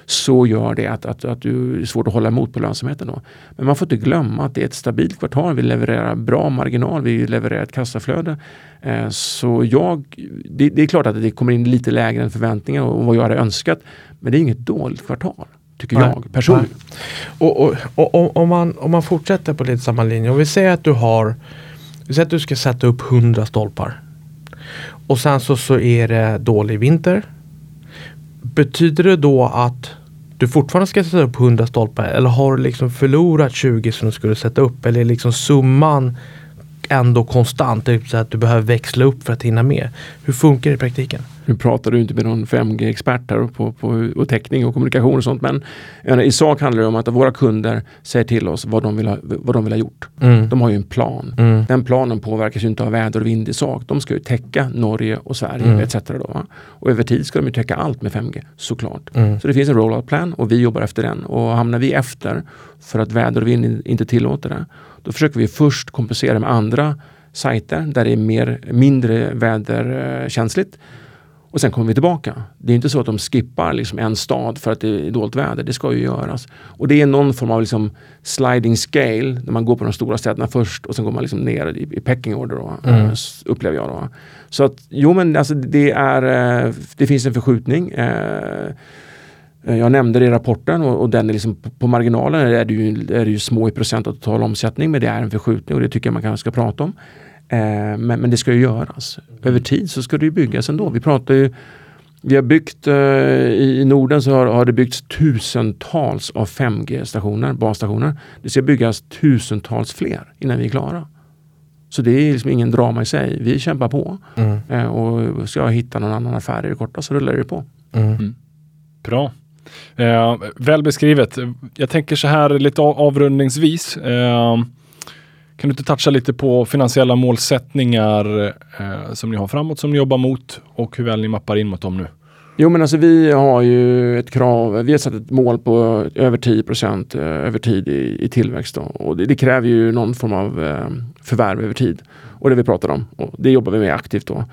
så gör det att, att, att du är svårt att hålla emot på lönsamheten. Då. Men man får inte glömma att det är ett stabilt kvartal. Vi levererar bra marginal, vi levererar ett kassaflöde. Eh, så jag, det, det, är klart att det kommer in lite lägre än förväntningar och vad jag hade önskat. Men det är inget dåligt kvartal, tycker Nej. jag personligen. Och, och, och, och om, man, om man fortsätter på lite samma linje. Om vi säger att du har Vi säger att du ska sätta upp 100 stolpar. Och sen så, så är det dålig vinter. Betyder det då att du fortfarande ska sätta upp 100 stolpar eller har du liksom förlorat 20 som du skulle sätta upp? Eller är liksom summan ändå konstant? Det vill säga att du behöver växla upp för att hinna med. Hur funkar det i praktiken? Nu pratar du inte med någon 5G-expert här på, på, och täckning och kommunikation och sånt. Men i sak handlar det om att våra kunder säger till oss vad de vill ha, vad de vill ha gjort. Mm. De har ju en plan. Mm. Den planen påverkas ju inte av väder och vind i sak. De ska ju täcka Norge och Sverige Mm. etc. Då? Och över tid ska de ju täcka allt med 5G såklart. Mm. Så det finns en rollout plan och vi jobbar efter den. Och hamnar vi efter för att väder och vind inte tillåter det, då försöker vi först kompensera med andra sajter där det är mer, mindre väderkänsligt. Och sen kommer vi tillbaka. Det är inte så att de skippar liksom en stad för att det är dåligt väder. Det ska ju göras. Och det är någon form av liksom sliding scale. När man går på de stora städerna först och sen går man liksom ner i, i pecking order. Då, Mm. eh, s- Upplever jag då. Så att jo men alltså det är eh, Det finns en förskjutning. Eh, jag nämnde det i rapporten och, och den är liksom på, på marginalen är det, ju, är det ju små i procent av total omsättning men det är en förskjutning och det tycker jag man kanske ska prata om. Eh, men, men det ska ju göras. Över tid så ska det ju byggas ändå. Vi pratar ju vi har byggt eh, i Norden så har, har det byggts tusentals av 5G-stationer, basstationer. Det ska byggas tusentals fler innan vi är klara. Så det är liksom ingen drama i sig. Vi kämpar på Mm. eh, och ska jag hitta någon annan affär i det korta så rullar det på. Mm. Bra. Eh, väl beskrivet. Jag tänker så här lite avrundningsvis. Eh, kan du inte toucha lite på finansiella målsättningar eh, som ni har framåt, som ni jobbar mot och hur väl ni mappar in mot dem nu? Jo men alltså vi har ju ett krav, vi har satt ett mål på över 10 procent eh, över tid i, i tillväxt. Då. Och det, det kräver ju någon form av eh, förvärv över tid. Och det vi pratar om. Och det jobbar vi med aktivt då.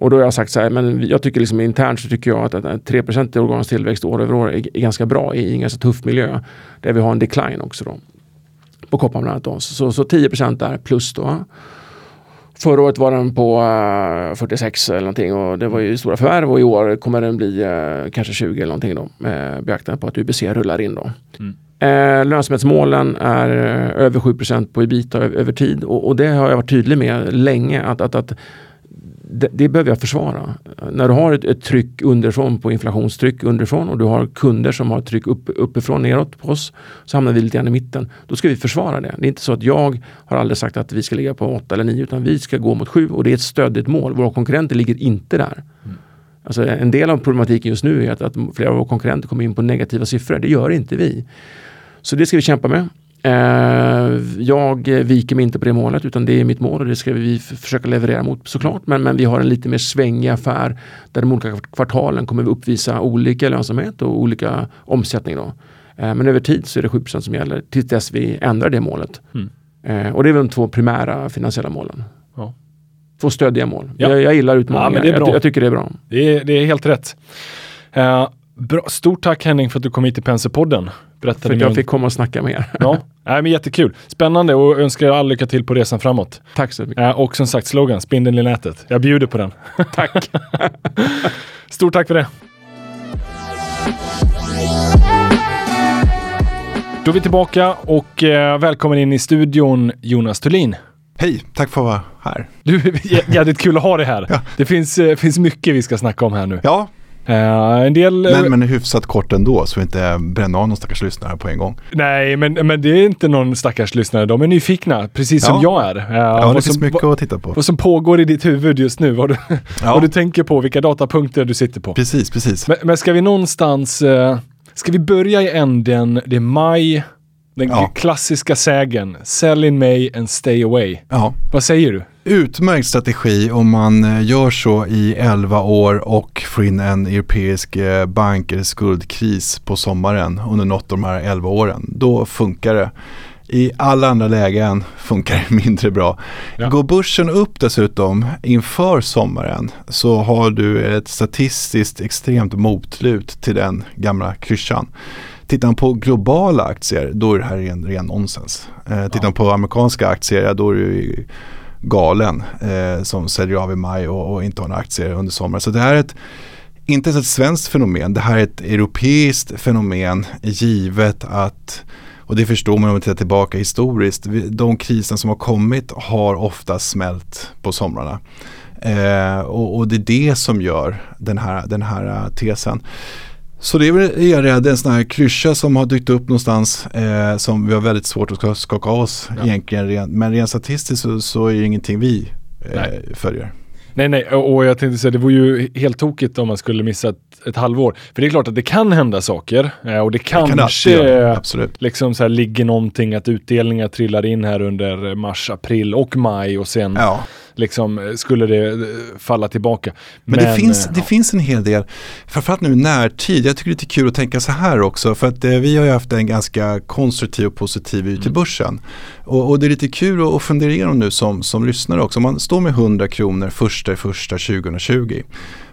Och då har jag sagt så här, men jag tycker liksom internt så tycker jag att, att 3 procent i organisk tillväxt år över år är, är ganska bra i en ganska tuff miljö. Där vi har en decline också då. På koppar bland annat då. Så, så 10 procent där plus då. Förra året var den på eh, 46 eller någonting och det var ju stora förvärv och i år kommer den bli eh, kanske 20 eller någonting då. Med beaktande på att UBC rullar in då. Mm. Eh, lönsamhetsmålen är eh, över 7 på ebita över tid och, och det har jag varit tydlig med länge att, att, att det, det behöver jag försvara. När du har ett, ett tryck underifrån på inflationstryck underifrån och du har kunder som har tryck upp, uppifrån neråt på oss så hamnar vi lite grann i mitten. Då ska vi försvara det. Det är inte så att jag har aldrig sagt att vi ska ligga på 8 eller 9 utan vi ska gå mot 7 och det är ett stöddigt mål. Våra konkurrenter ligger inte där. Alltså en del av problematiken just nu är att, att flera av våra konkurrenter kommer in på negativa siffror. Det gör inte vi. Så det ska vi kämpa med. Eh, jag viker mig inte på det målet utan det är mitt mål och det ska vi försöka leverera mot såklart. Men, men vi har en lite mer svängig affär där de olika kvartalen kommer vi uppvisa olika lönsamhet och olika omsättning. Då. Eh, men över tid så är det 7 som gäller tills dess vi ändrar det målet. Mm. Eh, och det är väl de två primära finansiella målen. Ja. Två stödiga mål. Ja. Jag, jag gillar utmaningar. Ja. Jag, jag tycker det är bra. Det är, det är helt rätt. Eh, bra. Stort tack Henning för att du kom hit till Penserpodden. Berättade För att jag fick komma och snacka med er. Ja, Nej, men jättekul. Spännande och önskar er all lycka till på resan framåt. Tack så mycket. Eh, och som sagt, slogan, spindeln i nätet. Jag bjuder på den. Tack. Stort tack för det. Då är vi tillbaka och eh, välkommen in i studion Jonas Thulin. Hej, tack för att vara här. Du, jä- jävligt kul att ha dig här. Ja. Det finns, eh, finns mycket vi ska snacka om här nu. Ja, Eh, en del... men, men hyfsat kort ändå så vi inte bränner av någon stackars lyssnare på en gång. Nej, men, men det är inte någon stackars lyssnare. De är nyfikna, precis som Ja. jag är. Eh, Ja, det finns som- mycket att titta på. vad som pågår i ditt huvud just nu. Vad du, Ja, vad du tänker på, vilka datapunkter du sitter på. precis, precis. Men, men ska vi någonstans, eh, ska vi börja i änden, det är maj, Den Ja. klassiska sägen, sell in May and stay away. Ja. Vad säger du? Utmärkt strategi om man eh, gör så i 11 år och får in en europeisk eh, bank eller skuldkris på sommaren under något av de här 11 åren. Då funkar det. I alla andra lägen funkar det mindre bra. Ja. Går börsen upp dessutom inför sommaren så har du ett statistiskt extremt motlut till den gamla klyschan. Tittar man på globala aktier då är det här ren, ren nonsens. Eh, tittar man på amerikanska aktier då är det ju galen eh, som säljer av i maj och, och inte har några aktier under sommaren. Så det här är ett, inte ens ett svenskt fenomen, det här är ett europeiskt fenomen givet att och det förstår man om man tittar tillbaka historiskt. De kriser som har kommit har ofta smält på somrarna. Eh, och, och det är det som gör den här, den här tesen. Så det är väl jag rädd en sån här klyscha som har dykt upp någonstans eh, som vi har väldigt svårt att ska- skaka av oss Ja. egentligen. Men rent statistiskt så, så är det ingenting vi eh, Nej. följer. Nej, nej, och jag tänkte säga det vore ju helt tokigt om man skulle missa ett, ett halvår. För det är klart att det kan hända saker eh, och det Det kan det kanske liksom så här ligger någonting att utdelningar trillar in här under mars, april och maj och sen Ja. Liksom eh, skulle det eh, falla tillbaka. Men, det, finns, eh, det ja. finns en hel del, framförallt nu i närtid, jag tycker det är lite kul att tänka så här också för att eh, vi har ju haft en ganska konstruktiv och positiv till Mm. Och, och det är lite kul att, att fundera igenom nu som, som lyssnare också, om man står med 100 kronor första i första 2020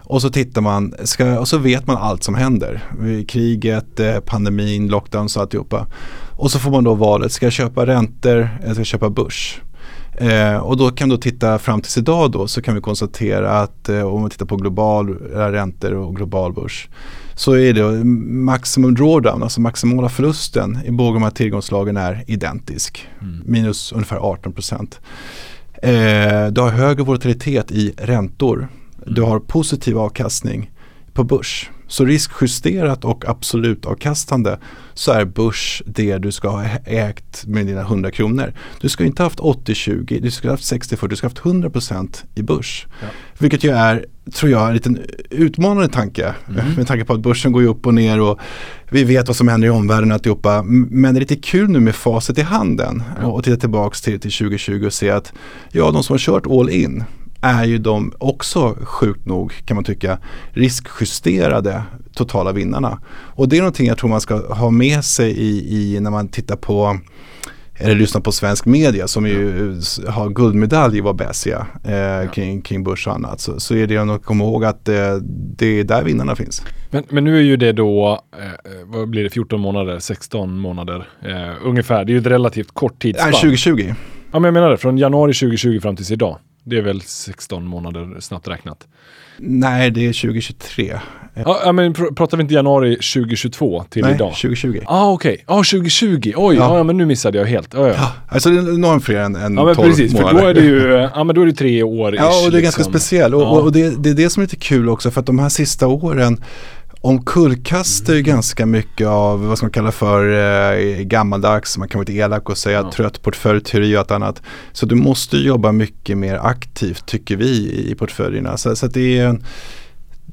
och så tittar man, ska, och så vet man allt som händer. Kriget, pandemin, lockdowns och alltihopa. Och så får man då valet, ska jag köpa räntor eller ska jag köpa börs? Eh, och då kan du titta fram tills idag då så kan vi konstatera att eh, om vi tittar på globala räntor och global börs så är det maximum drawdown, alltså maximala förlusten i båda de här tillgångslagen är identisk. Minus ungefär 18 procent. Eh, du har högre volatilitet i räntor. Du har positiv avkastning på börs. Så riskjusterat och absolut avkastande så är börs det du ska ha ägt med dina 100 kronor. Du ska inte ha haft 80-20, du ska ha haft 60-40, du ska ha haft 100% i börs. Ja. Vilket ju är, tror jag, en liten utmanande tanke. Med tanke på att börsen går upp och ner och vi vet vad som händer i omvärlden och alltihopa. Men det är lite kul nu med facit i handen och, och titta tillbaks till, till 2020 och se att ja, de som har kört all in är ju de också sjukt nog kan man tycka riskjusterade totala vinnarna. Och det är någonting jag tror man ska ha med sig i, i när man tittar på eller lyssnar på svensk media som ju har guldmedalj i bäsiga eh, kring, kring börs och annat. Så, så är det att komma ihåg att eh, det är där vinnarna finns. Men, men nu är ju det då, eh, vad blir det, 14 månader, 16 månader eh, ungefär. Det är ju ett relativt kort tidsspann. 2020. Ja men jag menar det, från januari 2020 fram tills idag. Det är väl 16 månader snabbt räknat. Nej, det är 2023. Ja, men pr- pratar vi inte januari 2022 till Nej, idag? 2020. Ja ah, okej, ja 2020, oj, Ja. ja. men nu missade jag helt. Ja, ja. Ja, alltså det är enormt fler än, än Ja men 12 precis, för månader. då är det ju, ja men då är det tre år Ja, och det är ganska liksom. speciellt. Och, Ja. och det, det är det som är lite kul också för att de här sista åren omkullkastar ju ganska mycket av vad ska man kalla för eh, gammaldags, man kan vara lite elak och säga Ja. trött portföljteori och allt annat. Så du måste jobba mycket mer aktivt tycker vi i portföljerna. Så, så att det är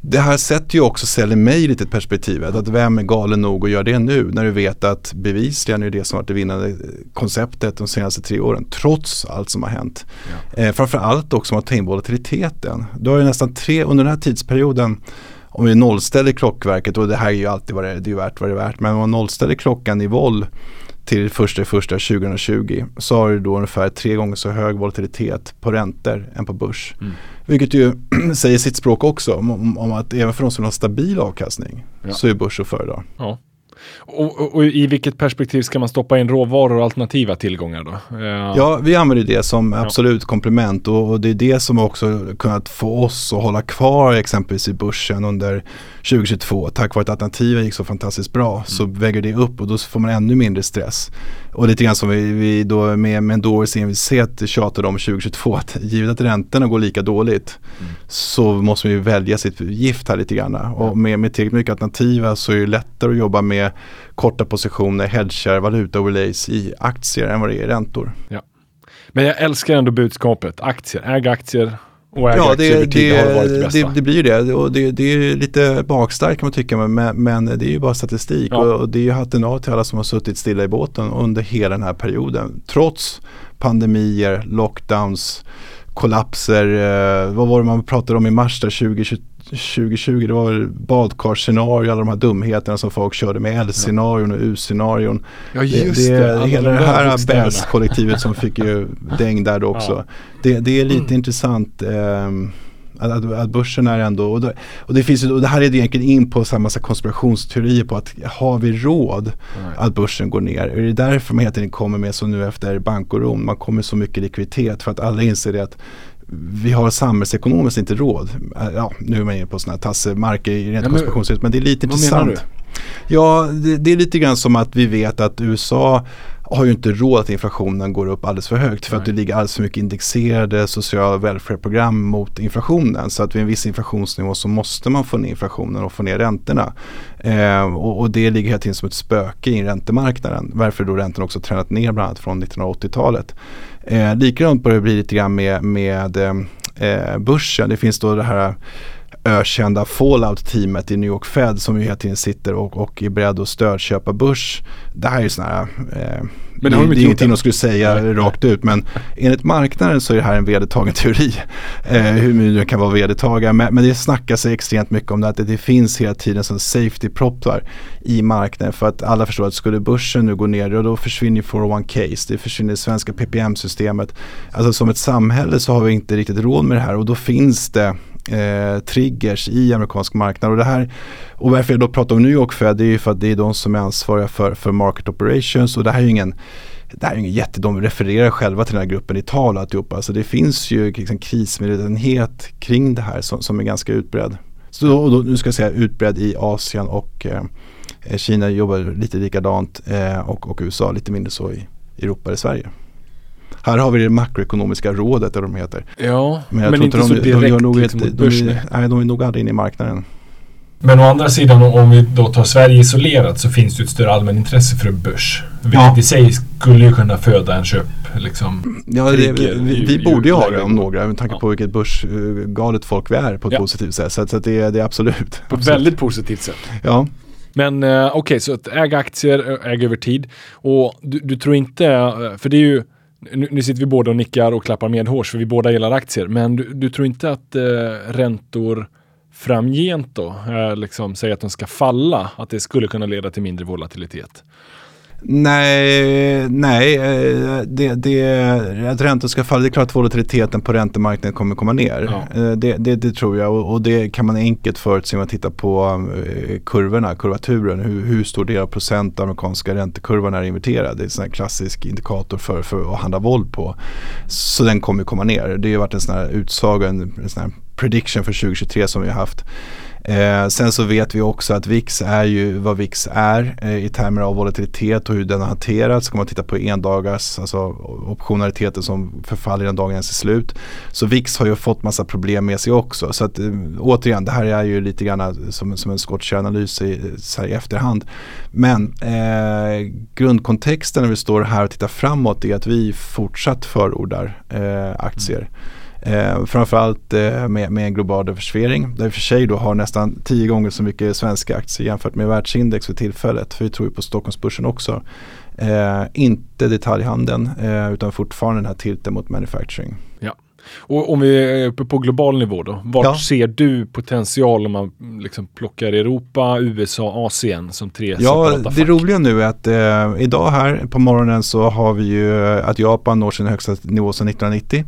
det här sätter ju också säljer mig i lite perspektivet. Att vem är galen nog att göra det nu när du vet att bevisligen är det som varit det vinnande konceptet de senaste tre åren trots allt som har hänt. Eh, framförallt också om att ta in volatiliteten. Du har ju nästan tre, under den här tidsperioden om vi nollställer klockverket och det här är ju alltid vad det är, det är värt vad det är värt. Men om man nollställer klockan i vol till första första 2020 så har du då ungefär tre gånger så hög volatilitet på räntor än på börs. Mm. Vilket ju säger sitt språk också om, om, att även för de som vill ha stabil avkastning Ja. så är börs att föredra. Ja. Och, och, och i vilket perspektiv ska man stoppa in råvaror och alternativa tillgångar då? Eh, Ja, vi använder det som absolut komplement och, och det är det som också kunnat få oss att hålla kvar exempelvis i börsen under 2022. Tack vare att alternativen gick så fantastiskt bra så väger det upp och då får man ännu mindre stress. Och lite grann som vi, vi då med, med en envishet tjatade om 2022 att givet att räntorna går lika dåligt så måste vi välja sitt gift här lite grann. Och med, med tillräckligt mycket alternativa så är det lättare att jobba med korta positioner, hedgar, valutaoverlays i aktier än vad det är i räntor. Men jag älskar ändå budskapet. Aktier, äg aktier och äga Ja, det, det, har varit det bästa. det, det blir ju det. Och det, det är lite bakstarkt kan man tycka, men, men det är ju bara statistik. Ja. Och, och det är ju hatten av till alla som har suttit stilla i båten under hela den här perioden. Trots pandemier, lockdowns, kollapser. Eh, vad var det man pratade om i mars där 2020? 2020 det var väl badkarscenario, alla de här dumheterna som folk körde med L-scenarion och U-scenarion. ja, Det, just det, det. alla hela de det här. BÄS-kollektivet som fick ju däng där då också. Ja. Det, det är lite Mm. intressant ehm, att, att, börsen är ändå, och det, och det finns och det här är det egentligen in på samma massa konspirationsteorier på att har vi råd Nej. att börsen går ner? Är det därför man hela tiden kommer med så nu efter bankoron, man kommer så mycket likviditet för att alla inser det att vi har samhällsekonomiskt inte råd. Äh, Ja, nu är man inne på sådana här tassemarker i rent Ja, men- konspirationsteorier, men det är lite Vad menar intressant. Ja, det, det är lite grann som att vi vet att USA har ju inte råd att inflationen går upp alldeles för högt för att det Nej. ligger alldeles för mycket indexerade sociala välfärdsprogram mot inflationen. Så att vid en viss inflationsnivå så måste man få ner inflationen och få ner räntorna. Eh, och, och det ligger hela tiden som ett spöke i räntemarknaden. Varför då räntorna också tränat ner bland annat från 1980-talet. Eh, likadant börjar det bli lite grann med, med eh, eh börsen. Det finns då det här ökända fallout-teamet i New York Fed som ju hela tiden sitter och, och är beredd att stödköpa börs. Det här är ju sådana här, eh, Men det har de inte det är ingenting de skulle säga Nej. rakt ut men enligt marknaden så är det här en vedertagen teori. Eh, hur mycket det kan vara vedertagen men, men det snackar sig extremt mycket om det att det, det finns hela tiden som safety-proppar i marknaden för att alla förstår att skulle börsen nu gå ner och då försvinner 401ks, det försvinner det svenska PPM-systemet. Alltså som ett samhälle så har vi inte riktigt råd med det här och då finns det eh, triggers i amerikansk marknad. Och, det här, och varför jag då pratar om New York Fed det är ju för att det är de som är ansvariga för, för market operations och det här är ju ingen det här är ingen jätte, de refererar själva till den här gruppen i tal alltihopa. Så det finns ju liksom krismedvetenhet kring det här som, som är ganska utbredd. Så då, då, nu ska jag säga utbredd i Asien och eh, Kina jobbar lite likadant eh, och, och USA lite mindre så i Europa eller Sverige. Här har vi det makroekonomiska rådet eller de heter. Ja, Men men, tror inte så de, direkt de gör nog liksom, ett, mot de, är- nej, de är nog aldrig inne i marknaden. Men å andra sidan om vi då tar Sverige isolerat så finns det ett större allmänintresse för börs. Vilket Ja. i sig skulle ju kunna föda en köp. Liksom. Ja, det, Trigger vi, vi borde ju ha det om några med tanke Ja. på vilket börsgalet folk vi är på ett Ja. positivt sätt. Så, så det, det är absolut. På ett absolut. väldigt positivt sätt. Ja. Men eh, okej, så att äga aktier, äga över tid. Och du, du tror inte, eh, för det är ju, nu, nu sitter vi båda och nickar och klappar medhårs för vi båda gillar aktier. Men du, du tror inte att eh, räntor framgent då, eh, liksom säger att de ska falla, att det skulle kunna leda till mindre volatilitet? Nej, nej eh, det, det, att räntor ska falla, det är klart att volatiliteten på räntemarknaden kommer komma ner. Ja. Eh, Det, det, det tror jag och, och det kan man enkelt förutse om man tittar på eh, kurvorna, kurvaturen. Hur, hur stor del av procent av amerikanska räntekurvan är inverterad. Det är en sån klassisk indikator för, för att handla våld på. Så den kommer komma ner. Det har varit en sån här utsaga, en, en sån här prediction för 2023 som vi har haft. Eh, sen så vet vi också att VIX är ju vad VIX är eh, i termer av volatilitet och hur den har hanterats. Ska man titta på endagars, alltså optionaliteten som förfaller innan dagen ens är slut. Så VIX har ju fått massa problem med sig också. Så att, eh, återigen, det här är ju lite grann som, som en skottkärnanalys i, i efterhand. Men eh, grundkontexten när vi står här och tittar framåt är att vi fortsatt förordar eh, aktier. Mm. Eh, framförallt eh, med, med en global diversifiering. Där vi för sig då har nästan tio gånger så mycket svenska aktier jämfört med världsindex för tillfället. För vi tror ju på Stockholmsbörsen också. Eh, inte detaljhandeln eh, utan fortfarande den här tilten mot manufacturing. Och om vi är uppe på global nivå då, vart Ja. ser du potential om man mm, liksom plockar Europa, USA, Asien som tre Ja, separata det fack? roliga nu är att eh, idag här på morgonen så har vi ju eh, att Japan når sin högsta nivå sedan 1990.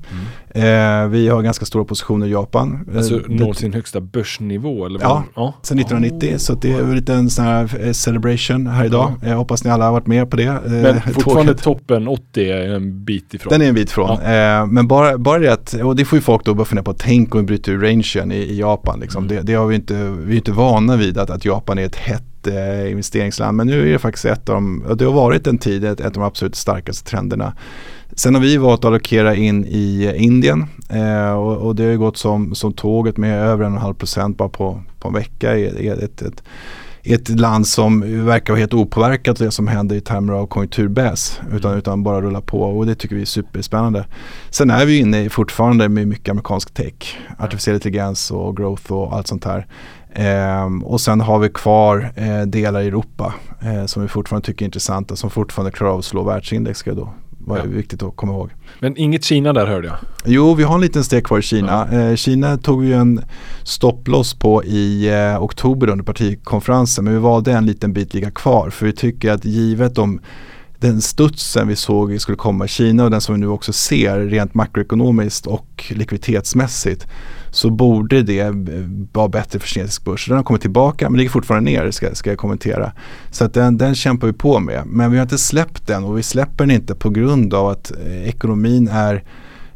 Eh, vi har ganska stora positioner i Japan. Mm. Alltså Eh, når det- sin högsta börsnivå? Eller Ja. vad? ja. Sedan 1990 så att det är en sån här eh, celebration här idag. Jag hoppas ni alla har varit med på det. eh, Men fortfarande tåget. toppen 80 är en bit ifrån. Den är en bit från. Eh, men bara, bara det att, och det får ju folk då börja fundera på, tänk om vi bryter ur rangen i, i Japan. Liksom. Mm. Det, det har vi inte, vi är inte vana vid att, att Japan är ett hett eh, investeringsland. Men nu är det faktiskt ett av de, det har varit en tid ett, ett av de absolut starkaste trenderna. Sen har vi valt att allokera in i Indien eh, och, och det har ju gått som, som tåget med över en och en halv procent bara på, på en vecka. Är ett, ett, ett land som verkar vara helt opåverkat av det som händer i termer av konjunkturbäs. Utan, Mm. utan bara rulla på och det tycker vi är superspännande. Sen är vi inne i fortfarande med mycket amerikansk tech, artificiell intelligens och growth och allt sånt här. Ehm, och sen har vi kvar eh, delar i Europa eh, som vi fortfarande tycker är intressanta som fortfarande klarar av att slå världsindex ska då vara Ja. viktigt att komma ihåg. Men inget Kina där hörde jag. Jo, vi har en liten steg kvar i Kina. Eh, Kina tog vi ju en stopploss på i eh, oktober under partikonferensen men vi valde en liten bit ligga kvar för vi tycker att givet de den studsen vi såg skulle komma i Kina och den som vi nu också ser rent makroekonomiskt och likviditetsmässigt så borde det eh, vara bättre för kinesisk börs. Den har kommit tillbaka men ligger fortfarande ner ska, ska jag kommentera. Så att den, den kämpar vi på med. Men vi har inte släppt den och vi släpper den inte på grund av att eh, ekonomin är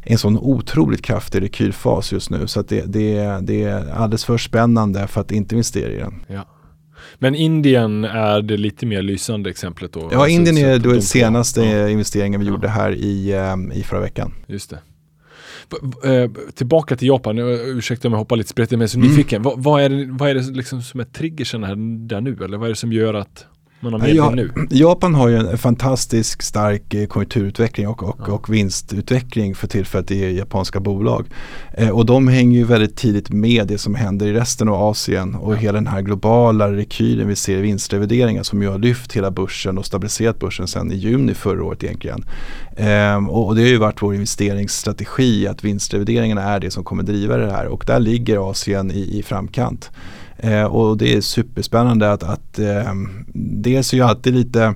en sån otroligt kraftig rekylfas just nu så att det, det, det är alldeles för spännande för att inte investera i den. Ja. Men Indien är det lite mer lysande exemplet då? Ja, Alltså, Indien är de den senaste Ja, investeringen vi Ja. gjorde här i, eh, i förra veckan. just det. Eh, tillbaka till Japan, ursäkta om jag hoppar lite spretigt men jag är så Mm. nyfiken. Vad, vad är det, vad är det liksom som är triggersen här där nu? Eller vad är det som gör att har medvind Ja, nu? Japan har ju en fantastisk stark eh, konjunkturutveckling och, och, Ja. och vinstutveckling för tillfället i japanska bolag. Eh, och de hänger ju väldigt tidigt med det som händer i resten av Asien och Ja. hela den här globala rekylen vi ser i vinstrevideringar som ju har lyft hela börsen och stabiliserat börsen sedan i juni förra året egentligen. Ehm, och, och det har ju varit vår investeringsstrategi att vinstrevideringarna är det som kommer driva det här och där ligger Asien i, i framkant. Eh, och det är superspännande att, att eh, dels är ju alltid lite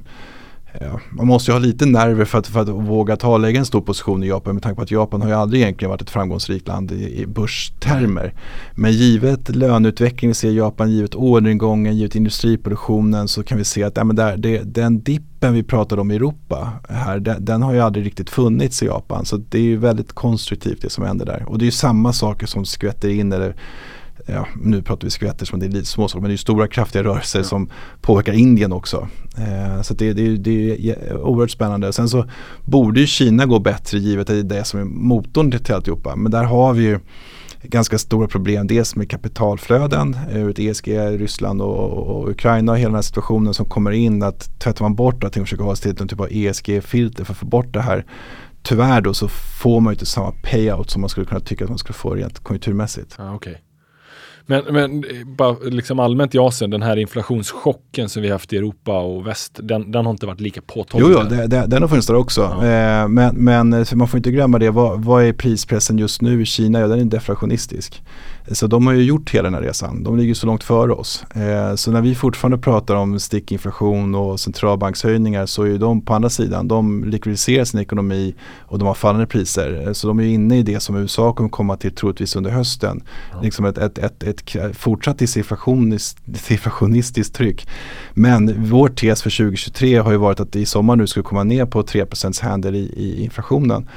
Ja, man måste ju ha lite nerver för att, för att våga ta och lägga en stor position i Japan med tanke på att Japan har ju aldrig egentligen varit ett framgångsrikt land i, i börstermer. Men givet löneutvecklingen vi ser i Japan, givet orderingången, givet industriproduktionen så kan vi se att ja, men där, det, den dippen vi pratade om i Europa här, den, den har ju aldrig riktigt funnits i Japan. Så det är ju väldigt konstruktivt det som händer där. Och det är ju samma saker som skvätter in eller ja, nu pratar vi skvätter som det är lite småsaker men det är stora kraftiga rörelser Ja. som påverkar Indien också. Eh, så det, det, det är oerhört spännande. Sen så borde ju Kina gå bättre givet att det är det som är motorn till alltihopa. Men där har vi ju ganska stora problem. Dels med kapitalflöden eh, ur ett ESG, Ryssland och, och Ukraina och hela den här situationen som kommer in. Att tvättar man bort allting och försöker ha till någon typ av ESG-filter för att få bort det här. Tyvärr då så får man ju inte samma payout som man skulle kunna tycka att man skulle få rent konjunkturmässigt. Ja, okej. Men, men eh, bara liksom allmänt i Asien, den här inflationschocken som vi haft i Europa och väst, den, den har inte varit lika påtaglig. Jo, jo det, det, den har funnits där också. Ja. Eh, men, men eh, man får inte glömma det. Vad, vad är prispressen just nu i Kina? Ja, den är deflationistisk. Så de har ju gjort hela den här resan. De ligger så långt före oss. Eh, så när vi fortfarande pratar om stickinflation och centralbankshöjningar så är ju de på andra sidan. De likvidiserar sin ekonomi och de har fallande priser. Eh, Så de är inne i det som USA kommer komma till troligtvis under hösten. Ja. Liksom ett, ett, ett, ett fortsatt disinflationis- disinflationistiskt tryck. Men vår tes för 2023 har ju varit att i sommar nu skulle komma ner på 3% handel i, i inflationen.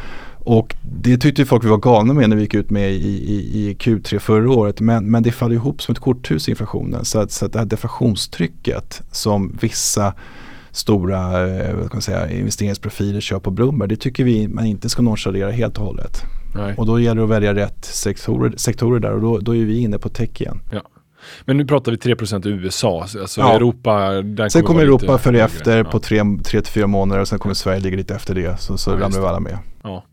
Och det tyckte folk vi var galna med när vi gick ut med i, i, i Q3 förra året. Men, men det faller ihop som ett korthus inflationen. Så att, så att det här deflationstrycket som vissa stora eh, vad ska man säga, investeringsprofiler kör på Bloomberg. Det tycker vi man inte ska nonchalera helt och hållet. Nej. Och då gäller det att välja rätt sektorer, sektorer där och då, då är vi inne på tech igen. Men nu pratar vi 3% i USA, alltså Ja. Europa, där Sen kommer Europa följa efter Ja. på 3-4 månader och sen kommer Sverige ligga lite efter det. Så, så Ja, ramlar vi alla med. Ja.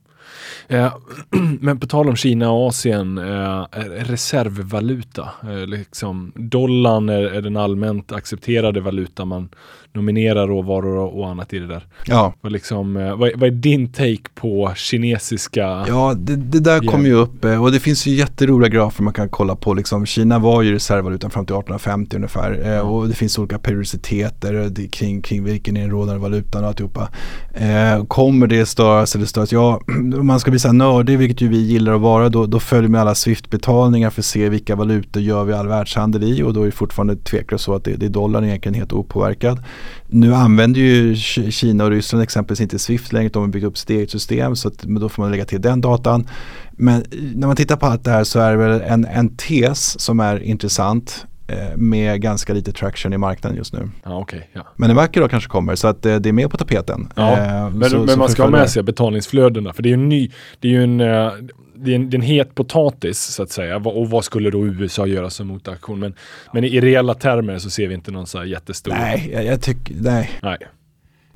Eh, men på tal om Kina och Asien, eh, reservvaluta. Eh, liksom, dollarn är, är den allmänt accepterade valuta man nominerar råvaror och, och annat i det där. Ja, Vad, liksom, eh, vad, är- vad är din take på kinesiska? ja det, det där Ja. kommer ju upp eh, och det finns ju jätteroliga grafer man kan kolla på. Liksom, Kina var ju reservvalutan fram till 1850 ungefär eh, Ja. och det finns olika periodiciteter kring, kring vilken är den rådande valutan och alltihopa. Eh, kommer det störas eller störas? Ja, om man ska bli så här nördig, vilket ju vi gillar att vara, då, då följer med alla Swift-betalningar för att se vilka valutor gör vi all världshandel i och då är det fortfarande tveklöst så att det, det är dollarn egentligen helt opåverkad. Nu använder ju Ki- Kina och Ryssland exempelvis inte Swift längre, de har byggt upp sitt eget system så att, då får man lägga till den datan. Men när man tittar på allt det här så är det väl en, en tes som är intressant eh, med ganska lite traction i marknaden just nu. Ja, okej. ja. Men en vacker dag kanske kommer så att eh, det är med på tapeten. Ja, Eh, Men, så- men så man ska ha med sig betalningsflödena för det är ju en ny, det är ju en, eh, det är en, det är en het potatis så att säga. Och vad skulle då USA göra som motaktion? Men, men i reella termer så ser vi inte någon så här jättestor... Nej, jag, jag tycker, nej. Nej.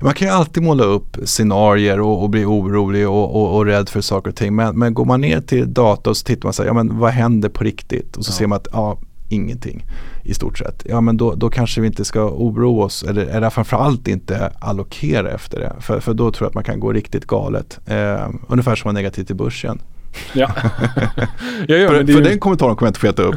Man kan ju alltid måla upp scenarier och, och bli orolig och, och, och rädd för saker och ting. Men, men går man ner till data och så tittar man så här, ja men vad händer på riktigt? Och så Ja. ser man att, ja, ingenting i stort sett. Ja men då, då kanske vi inte ska oroa oss eller, eller framförallt inte allokera efter det. För, för då tror jag att man kan gå riktigt galet. Eh, ungefär som var negativ till börsen. Ja. ja, ja för för ju, den kommentaren kommer jag inte få äta upp.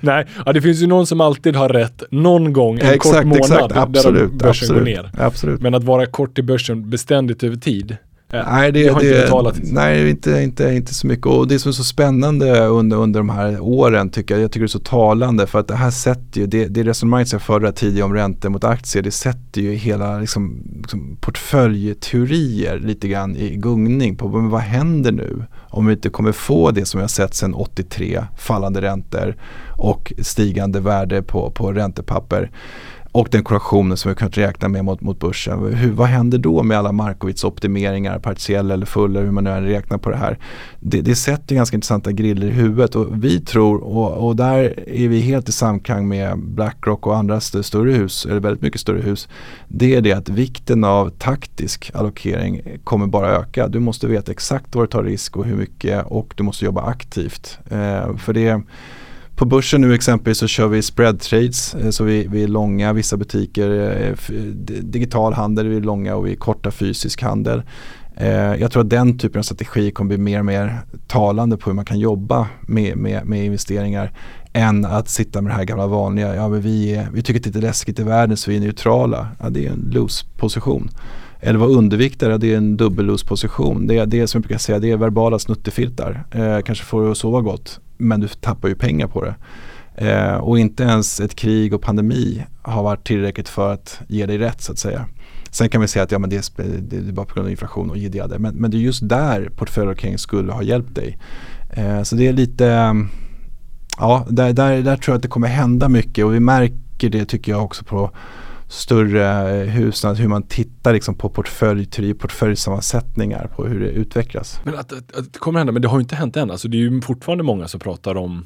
nej, ja, det finns ju någon som alltid har rätt någon gång en kort månad där absolut, börsen absolut, går ner. absolut. Men att vara kort i börsen beständigt över tid, Nej, det, det har det, inte betalat. Nej, inte, inte, inte så mycket. Och det som är så spännande under, under de här åren tycker jag, jag tycker det är så talande för att det här sätter ju, det, det resonemanget jag förde tidigare om räntor mot aktier, det sätter ju hela liksom, liksom portföljteorier lite grann i gungning på men vad händer nu om vi inte kommer få det som vi har sett sedan 83, fallande räntor och stigande värde på, på räntepapper och den korrektionen som vi kunnat räkna med mot, mot börsen. Hur, vad händer då med alla Markowitz optimeringar, partiella eller fulla, hur man nu än räknar på det här. Det, det sätter ganska intressanta griller i huvudet och vi tror, och, och där är vi helt i samklang med Blackrock och andra st- större hus, eller väldigt mycket större hus. Det är det att vikten av taktisk allokering kommer bara öka. Du måste veta exakt var du tar risk och hur mycket och du måste jobba aktivt. Eh, för det på börsen nu exempelvis så kör vi spread trades, eh, så vi, vi är långa vissa butiker, eh, digital handel, vi är långa och vi är korta fysisk handel. Eh, jag tror att den typen av strategi kommer bli mer och mer talande på hur man kan jobba med, med, med investeringar än att sitta med det här gamla vanliga, ja men vi, är- vi tycker att det är lite läskigt i världen så vi är neutrala. Ja, det är en loose position. Eller vara underviktare, det är en dubbel loose position. Det är, det är som jag brukar säga, det är verbala snuttefiltar. Eh, kanske får du att sova gott men du tappar ju pengar på det. Eh, och inte ens ett krig och pandemi har varit tillräckligt för att ge dig rätt så att säga. Sen kan vi säga att ja, men det, är, det är bara på grund av inflation och jiddiade. Men, men det är just där portföljallokering skulle ha hjälpt dig. Eh, så det är lite, ja där, där, där tror jag att det kommer hända mycket och vi märker det tycker jag också på större hus, hur man tittar liksom på portföljteori, portföljsammansättningar på hur det utvecklas. Men att, att, att det kommer hända, men det har ju inte hänt än. Alltså det är ju fortfarande många som pratar om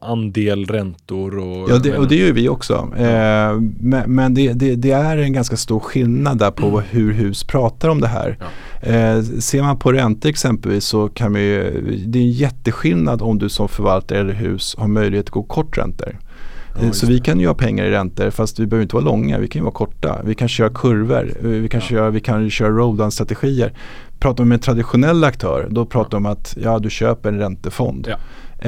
andel räntor och... Ja, det, och det gör vi också. Eh, men men det, det, det är en ganska stor skillnad där på hur hus pratar om det här. Eh, ser man på räntor exempelvis så kan man ju, det är en jätteskillnad om du som förvaltare eller hus har möjlighet att gå kort räntor. Eh, så vi kan ju ha pengar i räntor fast vi behöver inte vara långa, vi kan ju vara korta. Vi kan köra kurvor, eh, vi kan, köra, vi kan köra roll-down-strategier. Pratar man med en traditionell aktör, då pratar man om att ja, du köper en räntefond. Ja.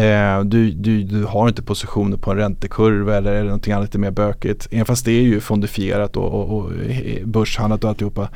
Eh, du, du, du har inte positioner på en räntekurva eller, eller någonting annat lite mer bökigt. Även fast det är ju fondifierat och, och, och börshandlat och alltihopa.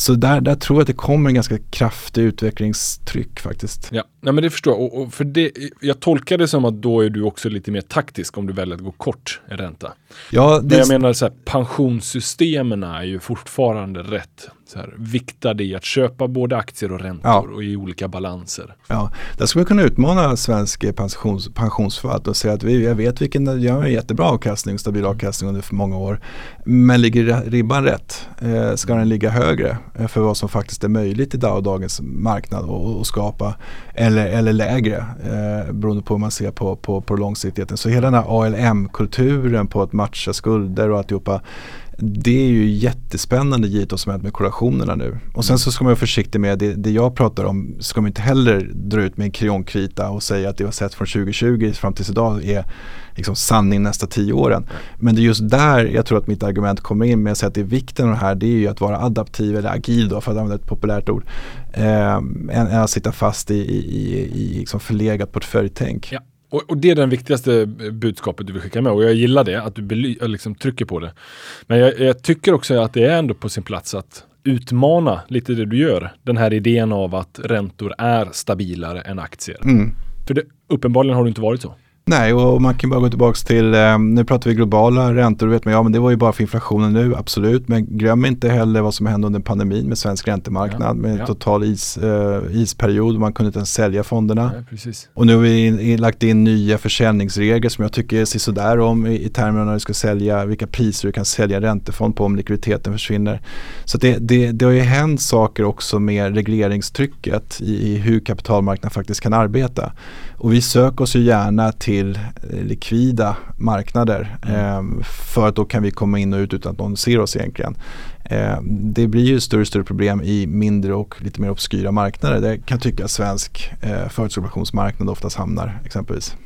Så där, där tror jag att det kommer en ganska kraftig utvecklingstryck faktiskt. Ja, nej men det förstår jag. Och, och för det, jag tolkar det som att då är du också lite mer taktisk om du väljer att gå kort en ränta. Ja, Men det, jag menar så här, pensionssystemen är ju fortfarande rätt så här, viktade i att köpa både aktier och räntor Ja. och i olika balanser. ja, där skulle man kunna utmana svensk pensions, pensionsförvaltning och säga att vi, jag vet vilken, jag har en jättebra avkastning, stabil avkastning under för många år. Men ligger ribban rätt? Eh, ska den ligga högre Eh, för vad som faktiskt är möjligt i dagens marknad att skapa? Eller, eller lägre eh, beroende på hur man ser på, på, på långsiktigheten. Så hela den här ALM-kulturen på att matcha skulder och alltihopa det är ju jättespännande givet vad som hänt med korrelationerna nu. Och sen så ska man vara försiktig med det, det jag pratar om ska man inte heller dra ut med en krionkrita och säga att det vi har sett från 2020 fram tills idag är liksom sanning nästa tio åren. Men det är just där jag tror att mitt argument kommer in med att säga att det är vikten av det här det är ju att vara adaptiv eller agil då för att använda ett populärt ord. Eh, än, än att sitta fast i, i, i, i liksom förlegat portföljtänk. Ja. Och, och det är den viktigaste budskapet du vill skicka med och jag gillar det, att du äh, liksom trycker på det. Men jag, jag tycker också att det är ändå på sin plats att utmana lite det du gör. Den här idén av att räntor är stabilare än aktier. Mm. För det, uppenbarligen har det inte varit så. Nej, och man kan bara gå tillbaka till, eh, nu pratar vi globala räntor, vet man, ja men det var ju bara för inflationen nu, absolut. Men glöm inte heller vad som hände under pandemin med svensk räntemarknad Ja, med ja. total is, eh, isperiod man kunde inte ens sälja fonderna. Ja. Och nu har vi in, in, lagt in nya försäljningsregler som jag tycker ser sådär om i, i termerna när du ska sälja, vilka priser du kan sälja räntefond på om likviditeten försvinner. Så det, det, det har ju hänt saker också med regleringstrycket i, i hur kapitalmarknaden faktiskt kan arbeta. Och vi söker oss ju gärna till eh, likvida marknader eh, för att då kan vi komma in och ut utan att någon ser oss egentligen. Eh, det blir ju större och större problem i mindre och lite mer obskyra marknader. Det kan tycka svensk eh, företagsobligationsmarknad oftast hamnar exempelvis.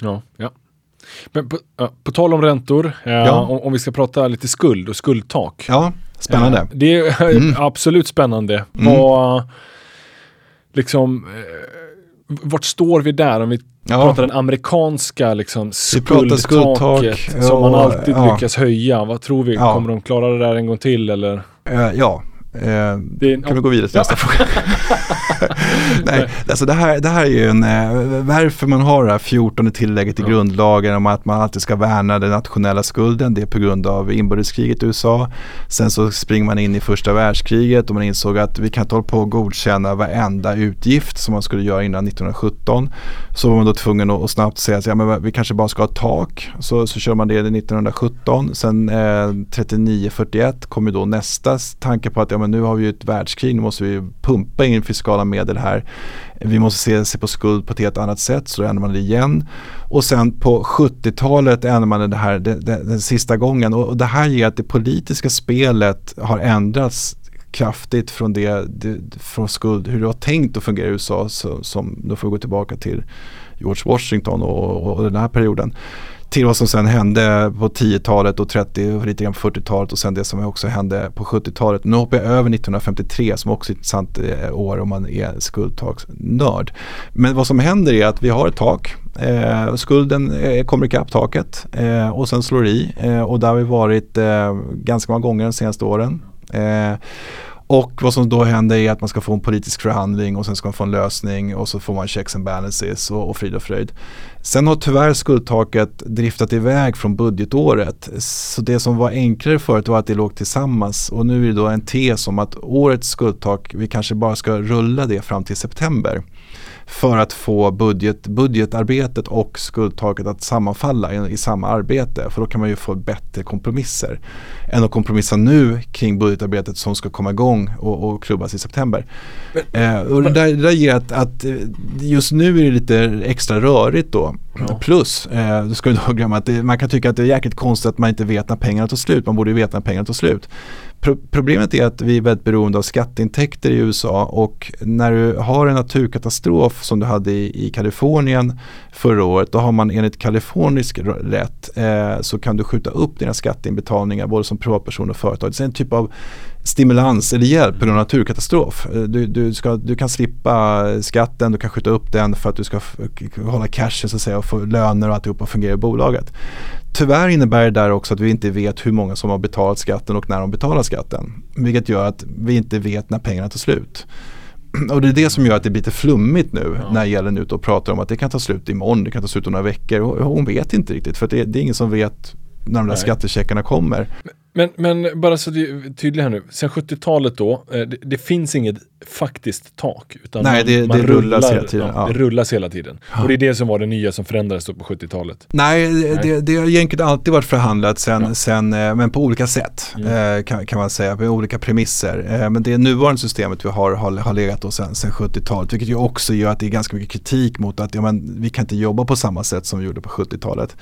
Ja, ja. Men på, på tal om räntor, eh, Ja. om, om vi ska prata lite skuld och skuldtak. Ja, spännande. Eh, det är Mm. absolut spännande. Mm. Vad, liksom, eh, vart står vi där om vi Ja. pratar den amerikanska liksom, skuldtaket skuldtak, som man alltid ja. lyckas höja. Vad tror vi? Kommer de klara det där en gång till eller? Eh, ja, eh, kan vi gå vidare till nästa fråga. Nej, alltså det, här, det här är ju en, eh, varför man har det här 14 tillägget i Ja. grundlagen om att man alltid ska värna den nationella skulden. Det är på grund av inbördeskriget i USA. Sen så springer man in i första världskriget och man insåg att vi kan inte hålla på och godkänna varenda utgift som man skulle göra innan 1917. Så var man då tvungen att, att snabbt säga att ja, men vi kanske bara ska ha tak. Så, så kör man det 1917. Sen eh, 39-41 kommer då nästa tanke på att ja, men nu har vi ju ett världskrig, nu måste vi pumpa in fiskala medel här. Vi måste se, se på skuld på ett helt annat sätt så då ändrar man det igen. Och sen på 70-talet ändrar man det här den, den, den sista gången och, och det här ger att det politiska spelet har ändrats kraftigt från det, det från skuld, hur det var tänkt att fungera i USA så, som då får vi gå tillbaka till George Washington och, och, och den här perioden till vad som sen hände på 10-talet och 30 och lite grann på 40-talet och sen det som också hände på 70-talet. Nu hoppar jag över 1953 som också är ett intressant eh, år om man är skuldtaksnörd. Men vad som händer är att vi har ett tak. Eh, skulden eh, kommer ikapp taket eh, och sen slår i eh, och där har vi varit eh, ganska många gånger de senaste åren. Eh, och vad som då händer är att man ska få en politisk förhandling och sen ska man få en lösning och så får man checks and balances och, och frid och fröjd. Sen har tyvärr skuldtaket driftat iväg från budgetåret. Så det som var enklare förut var att det låg tillsammans och nu är det då en tes om att årets skuldtak, vi kanske bara ska rulla det fram till september. För att få budget, budgetarbetet och skuldtaket att sammanfalla i, i samma arbete. För då kan man ju få bättre kompromisser. Än att kompromissa nu kring budgetarbetet som ska komma igång och, och klubbas i september. Eh, och det där, det där ger att, att eh, just nu är det lite extra rörigt då. Ja. Plus, eh, då ska vi då glömma att det, man kan tycka att det är jäkligt konstigt att man inte vet när pengarna tar slut. Man borde ju veta när pengarna tar slut. Pro problemet är att vi är väldigt beroende av skatteintäkter i USA och när du har en naturkatastrof som du hade i, i Kalifornien förra året då har man enligt kalifornisk rätt eh, så kan du skjuta upp dina skatteinbetalningar både som privatperson och företag. Det är en typ av stimulans eller hjälp på grund av naturkatastrof. Eh, Du, du, ska, du kan slippa skatten, du kan skjuta upp den för att du ska hålla cashen så att säga och få löner och alltihopa fungera i bolaget. Tyvärr innebär det där också att vi inte vet hur många som har betalat skatten och när de betalar skatten. Vilket gör att vi inte vet när pengarna tar slut. Och det är det som gör att det blir lite flummigt nu Ja. när Ellen ute och pratar om att det kan ta slut imorgon, det kan ta slut om några veckor. Och hon vet inte riktigt för det, det är ingen som vet när de där Nej. skattecheckarna kommer. Men, men bara så det är tydligt här nu, sen 70-talet då, eh, det, det finns inget faktiskt tak. Utan Nej, man, det- man det rullas hela tiden, Ja, ja. Det rullas hela tiden. Och det är det som var det nya som förändrades på 70-talet. Nej, Nej. Det, det har egentligen alltid varit förhandlat sen, Ja. sen eh, men på olika sätt Mm. eh, kan, kan man säga, med olika premisser. Eh, Men det nuvarande systemet vi har har, har legat då sen, sen 70-talet, vilket ju också gör att det är ganska mycket kritik mot att ja, men, vi kan inte jobba på samma sätt som vi gjorde på 70-talet.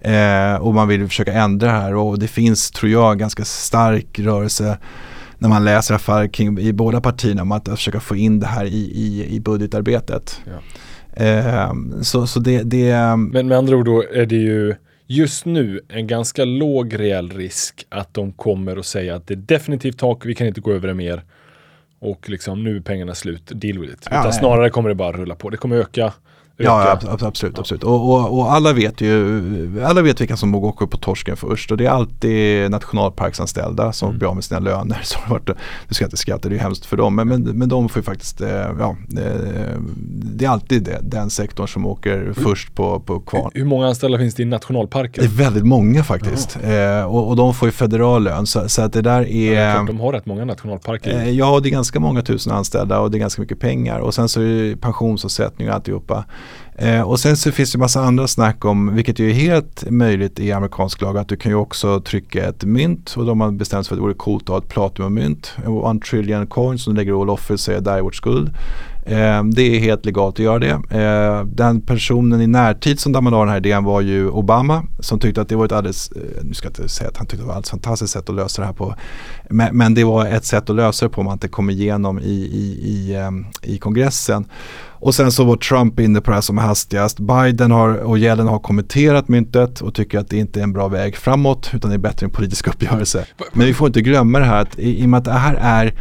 Eh, och man vill försöka ändra det här och det finns, tror jag, ganska stark rörelse när man läser kring, i båda partierna om att försöka få in det här i, i, i budgetarbetet. Ja. Eh, så, så det, det Men med andra ord då är det ju just nu en ganska låg reell risk att de kommer att säga att det är definitivt tak, vi kan inte gå över det mer. Och liksom nu är pengarna slut, deal with it. Ja, Utan nej. snarare kommer det bara rulla på. Det kommer öka Ja, ab- absolut. absolut. Och, och, och alla vet ju alla vet vilka som åker på torsken först och det är alltid nationalparksanställda som Mm. blir av med sina löner. Så det varit, du ska inte skratta, det är hemskt för dem. Men, men, men de får ju faktiskt, eh, ja, eh, det är alltid det, den sektorn som åker först på, på kvarn. Hur många anställda finns det i Det nationalparker? är väldigt många faktiskt. Eh, och, och de får ju federal lön. Så, så att det där Ja, det är klart, de har rätt många nationalparker. Ja, det är ganska många tusen anställda och det är ganska mycket pengar. Och sen så är det pensionsavsättning och alltihopa. Eh, och sen så finns det massa andra snack om, vilket ju är helt möjligt i amerikansk lag, att du kan ju också trycka ett mynt och de har bestämt sig för att det vore coolt att ha ett platinummynt. One trillion coins som du lägger all offer säger där är vårt skuld. Eh, det är helt legalt att göra det. Eh, den personen i närtid som dammade av den här idén var ju Obama som tyckte att det var ett alldeles, eh, nu ska jag inte säga att han tyckte det var ett fantastiskt sätt att lösa det här på. Men, men det var ett sätt att lösa det på om man inte kom igenom i, i, i, i kongressen. Och sen så var Trump inne på det här som hastigast. Biden har, och Yellen har kommenterat myntet och tycker att det inte är en bra väg framåt utan det är bättre än politisk uppgörelse. Men vi får inte glömma det här att i, i och med att det här är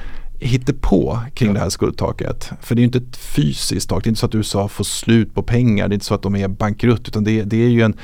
på kring det här skuldtaket. För det är ju inte ett fysiskt tak. Det är inte så att USA får slut på pengar. Det är inte så att de är bankrutt. Utan det, det är ju en,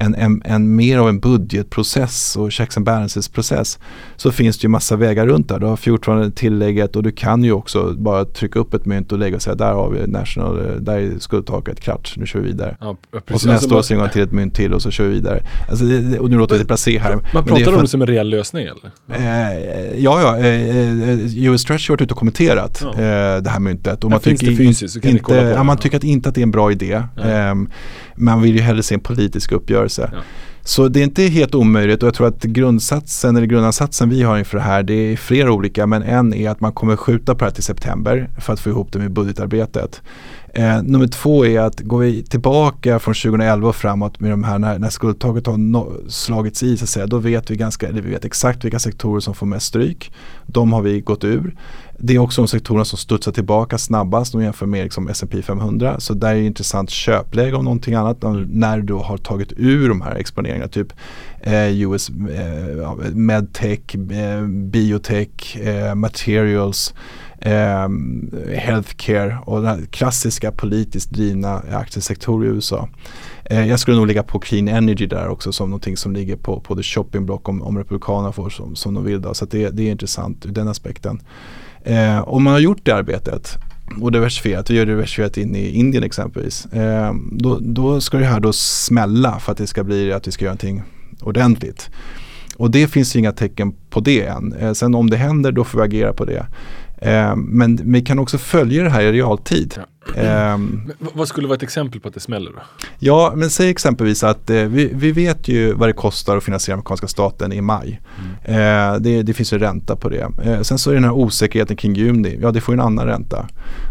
en, en, en mer av en budgetprocess och checks and balances process. Så finns det ju massa vägar runt där. Du har 14 tillägget och du kan ju också bara trycka upp ett mynt och lägga och säga där har vi national, där är skuldtaket, klart, nu kör vi vidare. Ja. Och så nästa Alltså, år går man till ett mynt till och så kör vi vidare. Alltså det, och nu låter det blasé här. Man pratar för om det som en reell lösning eller? Eh, ja, ja. Eh, eh, US Treasury har varit ute och kommenterat Ja. eh, det här myntet. Och det tycker fysiskt inte, ja, man tycker att inte att det är en bra idé. Man vill ju hellre se en politisk uppgörelse. Ja. Så det är inte helt omöjligt och jag tror att grundsatsen eller grundansatsen vi har inför det här det är flera olika men en är att man kommer skjuta på det här till september för att få ihop det med budgetarbetet. Eh, nummer två är att går vi tillbaka från 2011 och framåt med de här när, när skuldtaget har no, slagits i så att säga, då vet vi ganska, eller vi vet exakt vilka sektorer som får mest stryk. De har vi gått ur. Det är också de sektorerna som studsar tillbaka snabbast om vi jämför med liksom S&P 500. Så där är det intressant köpläge om någonting annat när du har tagit ur de här exponeringarna. Typ eh, US eh, medtech, eh, biotech, eh, materials, eh, healthcare och den klassiska politiskt drivna aktiesektorer i USA. Eh, jag skulle nog lägga på clean energy där också som någonting som ligger på, på the shopping block om, om republikanerna får som, som de vill. Då. Så att det, det är intressant ur den aspekten. Eh, om man har gjort det arbetet och diversifierat, vi gör det diversifierat in i Indien exempelvis. Eh, då, då ska det här då smälla för att det ska bli att vi ska göra någonting ordentligt. Och det finns ju inga tecken på det än. Eh, sen om det händer då får vi agera på det. Eh, men vi kan också följa det här i realtid. Eh, Men v- vad skulle vara ett exempel på att det smäller då? Ja, men säg exempelvis att eh, vi, vi vet ju vad det kostar att finansiera amerikanska staten i maj. Eh, det, det finns ju ränta på det. Eh, sen så är den här osäkerheten kring juni, ja det får ju en annan ränta.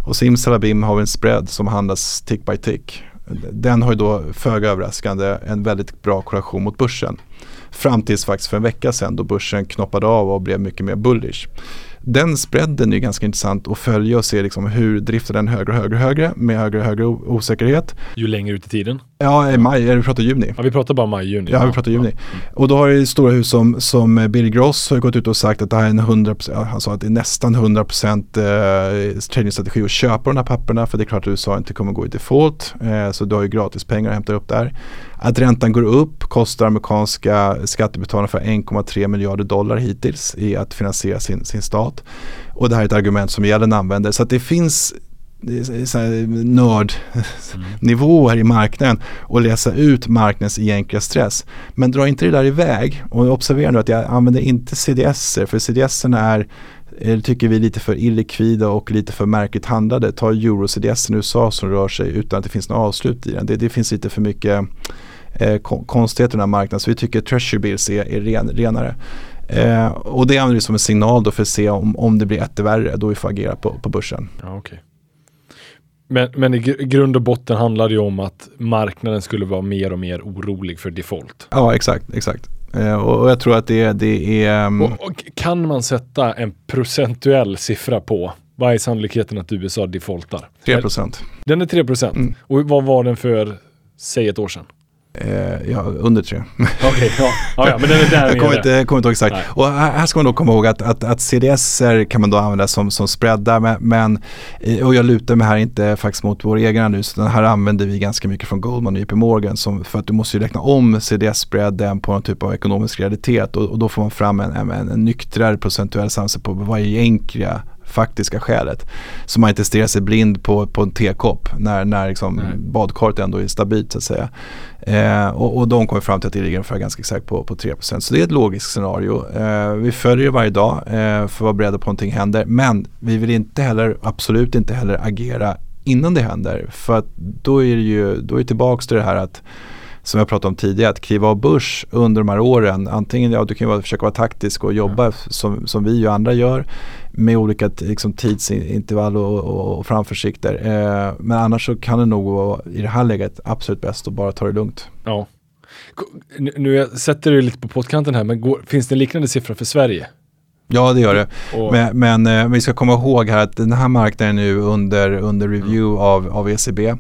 Och simsalabim har vi en spread som handlas tick by tick. Den har ju då föga överraskande en väldigt bra korrelation mot börsen. Fram tills faktiskt för en vecka sedan då börsen knoppade av och blev mycket mer bullish. Den spreaden är ganska intressant att följa och se liksom hur driftar den högre och högre och högre med högre och högre osäkerhet. Ju längre ut i tiden? Ja, i maj, eller vi pratar juni. Ja, vi pratar bara maj, juni. Ja, vi pratar juni. Och då har ju stora hus som, som Bill Gross har gått ut och sagt att det här är en 100%, ja, han sa att det är nästan 100% eh, tradingstrategi att köpa de här papperna för det är klart att USA inte kommer gå i default. Eh, så du har ju gratis pengar att hämta upp där. Att räntan går upp kostar amerikanska skattebetalare för 1,3 miljarder dollar hittills i att finansiera sin, sin stat. Och det här är ett argument som Yellen använder. Så att det finns nördnivåer i marknaden och läsa ut marknadens egentliga stress. Men dra inte det där iväg och observera nu att jag använder inte CDS-er för CDS-erna är eh, tycker vi lite för illikvida och lite för märkligt handlade. Ta euro-CDS i USA som rör sig utan att det finns något avslut i den. Det, det finns lite för mycket eh, kon- konstigheter i den här marknaden så vi tycker treasury bills är, är ren, renare. Eh, och det använder vi som en signal då för att se om, om det blir ett värre då vi får agera på, på börsen. Ja, okej. Men, men i gr- grund och botten handlar det ju om att marknaden skulle vara mer och mer orolig för default. Ja exakt, exakt. Eh, och, och jag tror att det, det är mm, Och, och kan man sätta en procentuell siffra på vad är sannolikheten att USA defaultar? 3 procent. Den är 3 procent. Mm. Och vad var den för, säg ett år sedan? Eh, ja, under 3. Okej, ja. ja, ja, men den är där jag kommer inte, kommer inte ihåg exakt. Nej. Och här, ska man då komma ihåg att, att, att CDS kan man då använda som, som spreadar. Men, men, eh, och jag lutar mig här inte faktiskt mot vår egen analys. Utan här använder vi ganska mycket från Goldman och JP Morgan. Som, för att du måste ju räkna om CDS-spreaden på någon typ av ekonomisk realitet. Och, och då får man fram en, en, en nyktrare procentuell samsyn på vad är egentliga faktiska skälet. Så man inte stirrar sig blind på, på en tekopp när, när liksom badkaret ändå är stabilt så att säga. Eh, och, och de kommer fram till att det ligger ungefär ganska exakt på, på 3%. Så det är ett logiskt scenario. Eh, vi följer det varje dag eh, för att vara beredda på att någonting händer. Men vi vill inte heller, absolut inte heller agera innan det händer. För att då är det ju, då är det tillbaks till det här att som jag pratade om tidigare, att kliva av börs under de här åren. Antingen, ja du kan ju försöka vara taktisk och jobba som, som vi och andra gör med olika liksom, tidsintervall och, och, och framförsikter. Eh, men annars så kan det nog vara i det här läget absolut bäst att bara ta det lugnt. Ja. Nu, nu jag sätter du lite på pottkanten här, men går, finns det en liknande siffra för Sverige? Ja det gör det. Och, Men, men eh, vi ska komma ihåg här att den här marknaden är nu under, under review av, av ECB.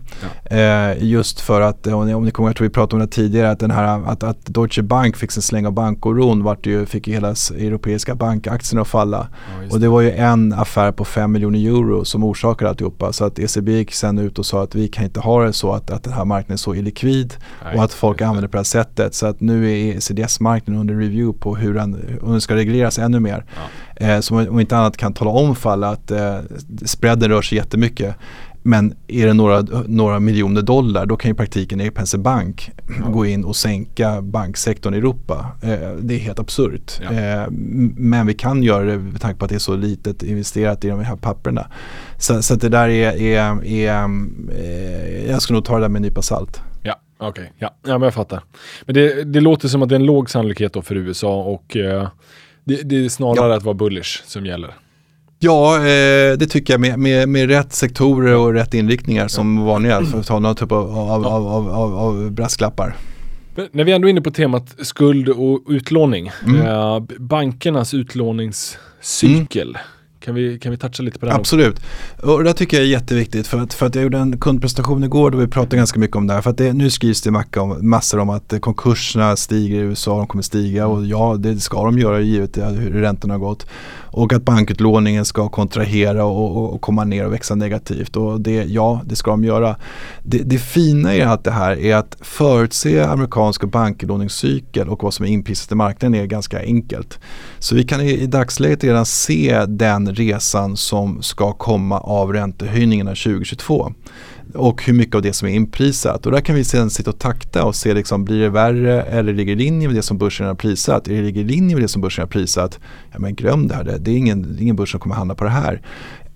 Eh, just för att, eh, om ni, om ni kommer ihåg, jag tror vi pratade om det tidigare, att, den här, att, att Deutsche Bank fick sin släng av bankoron vart ju, fick ju hela europeiska bankaktierna att falla. ja, Och det var ju en affär på 5 miljoner euro som orsakade alltihopa. Så att ECB gick sen ut och sa att vi kan inte ha det så att, att den här marknaden är så illikvid Nej, och att folk använder det på det här sättet. Så att nu är CDS-marknaden under review på hur den, om den ska regleras ännu mer. Eh, som om inte annat kan tala om för alla att eh, spreaden rör sig jättemycket. Men är det några, några miljoner dollar då kan ju i praktiken Erik Bank gå in och sänka banksektorn i Europa. Eh, det är helt absurt. Ja. Eh, men vi kan göra det med tanke på att det är så litet investerat i de här papperna. Så, så det där är, är, är eh, jag ska nog ta det där med en nypa salt. Ja, okej. Ja. ja, men jag fattar. Men det, det låter som att det är en låg sannolikhet då för USA och eh, det, det är snarare att vara bullish som gäller. Ja, eh, det tycker jag med, med, med rätt sektorer och rätt inriktningar som vanliga för att ta någon typ av, av, av, av, av, av brasklappar. När vi ändå är inne på temat skuld och utlåning. Mm. Eh, bankernas utlåningscykel. Kan, vi, kan vi toucha lite på också? Absolut. Och det tycker jag är jätteviktigt för att, för att jag gjorde en kundprestation igår då vi pratade ganska mycket om det här. För att det, nu skrivs det om, massor om att konkurserna stiger i USA, de kommer stiga och ja det ska de göra givet det, hur räntorna har gått. Och att bankutlåningen ska kontrahera och, och, och komma ner och växa negativt. Och det, ja, det ska de göra. Det, det fina i allt det här är att förutse amerikansk bankutlåningscykel och vad som är inprisat i marknaden är ganska enkelt. Så vi kan i, i dagsläget redan se den resan som ska komma av räntehöjningarna 2022 och hur mycket av det som är inprisat. Och där kan vi sedan sitta och takta och se liksom, blir det värre eller ligger det i linje med det som börsen har prisat. Är det ligger i linje med det som börsen har prisat, ja men glöm det här, det, är ingen, ingen börs som kommer handla på det här.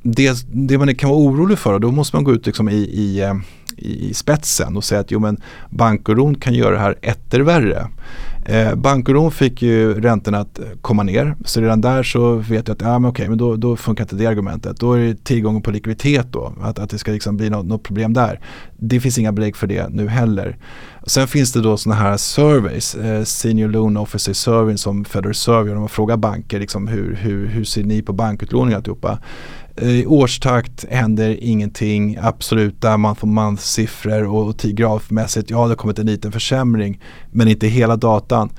Det, det man kan vara orolig för, då måste man gå ut liksom i, i, eh, i spetsen och säga att jo men bankoron kan göra det här etter värre. Eh, bankoron fick ju räntorna att eh, komma ner så redan där så vet jag att ja, men okej, men då, då funkar inte det argumentet. Då är det tillgången på likviditet då, att, att det ska liksom bli något, något problem där. Det finns inga belägg för det nu heller. Sen finns det då sådana här surveys, eh, Senior Loan Officer Survey som Federal Reserve gör. De frågar banker liksom, hur, hur, hur ser ni på bankutlåning och alltihopa. I årstakt händer ingenting, absoluta month on month siffror och, och grafmässigt, ja det har kommit en liten försämring men inte hela datan.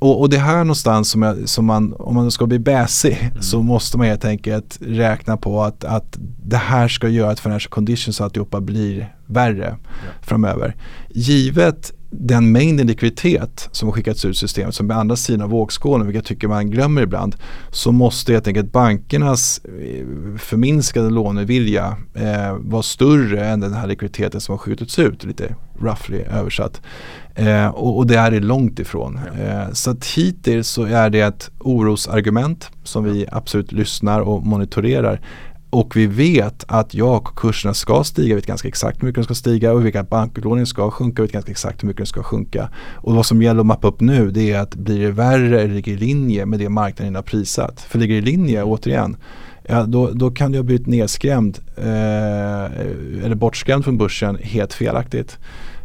Och, och det här någonstans som, jag, som man, om man ska bli bäsig så måste man helt enkelt räkna på att, att det här ska göra att financial conditions och alltihopa blir värre framöver. Givet den mängden likviditet som har skickats ut i systemet som är andra sidan av vågskålen, vilket jag tycker man glömmer ibland, så måste helt enkelt bankernas eh, förminskade lånevilja eh, vara större än den här likviditeten som har skjutits ut, lite roughly översatt. Eh, och, och det är det långt ifrån. Eh, så att hittills så är det ett orosargument som vi absolut lyssnar och monitorerar. Och vi vet att ja, kurserna ska stiga, vi vet ganska exakt hur mycket de ska stiga och vi vet att bankutlåningen ska sjunka, vi vet ganska exakt hur mycket den ska sjunka. Och vad som gäller att mappa upp nu det är att blir det värre eller ligger i linje med det marknaden har prisat. För ligger det i linje, återigen, ja, då, då kan du ha blivit nedskrämd eh, eller bortskrämd från börsen helt felaktigt.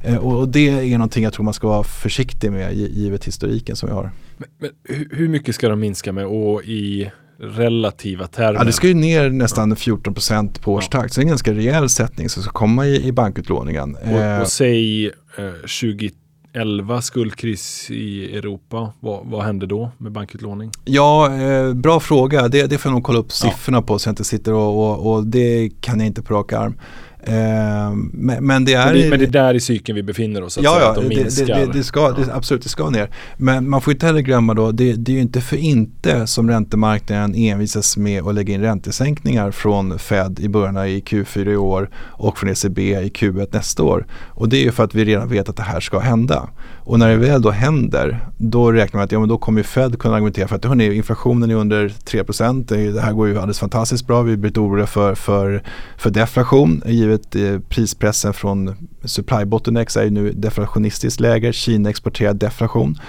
Eh, och, och det är någonting jag tror man ska vara försiktig med gi- givet historiken som vi har. Men, men hur mycket ska de minska med och i relativa termer? Ja, det ska ju ner nästan 14% på årstakt. Så det är en ganska rejäl sättning som ska komma i, i bankutlåningen. Eh, och, och säg eh, 21 2011 skuldkris i Europa. Vad, vad hände då med bankutlåning? Ja, eh, bra fråga. Det, det får jag nog kolla upp siffrorna på så jag inte sitter och, och, och det kan jag inte på rak arm. Eh, men, det är... Men det, men det är där i cykeln vi befinner oss. Att ja, de det, minskar. det, det, ska, det, absolut det ska ner. Men man får inte heller glömma då, det, det är ju inte för inte som räntemarknaden envisas med att lägga in räntesänkningar från Fed i början i Q4 i år och från ECB i Q1 nästa år. Och det är ju för att vi redan vet att det här ska hända. Och när det väl då händer, då räknar man att ja, men då kommer Fed kunna argumentera för att hörni, inflationen är under 3%, det, det här går ju alldeles fantastiskt bra, vi har blivit oroliga för, för, för deflation givet eh, prispressen från supply bottlenecks är ju nu deflationistiskt läge, Kina exporterar deflation.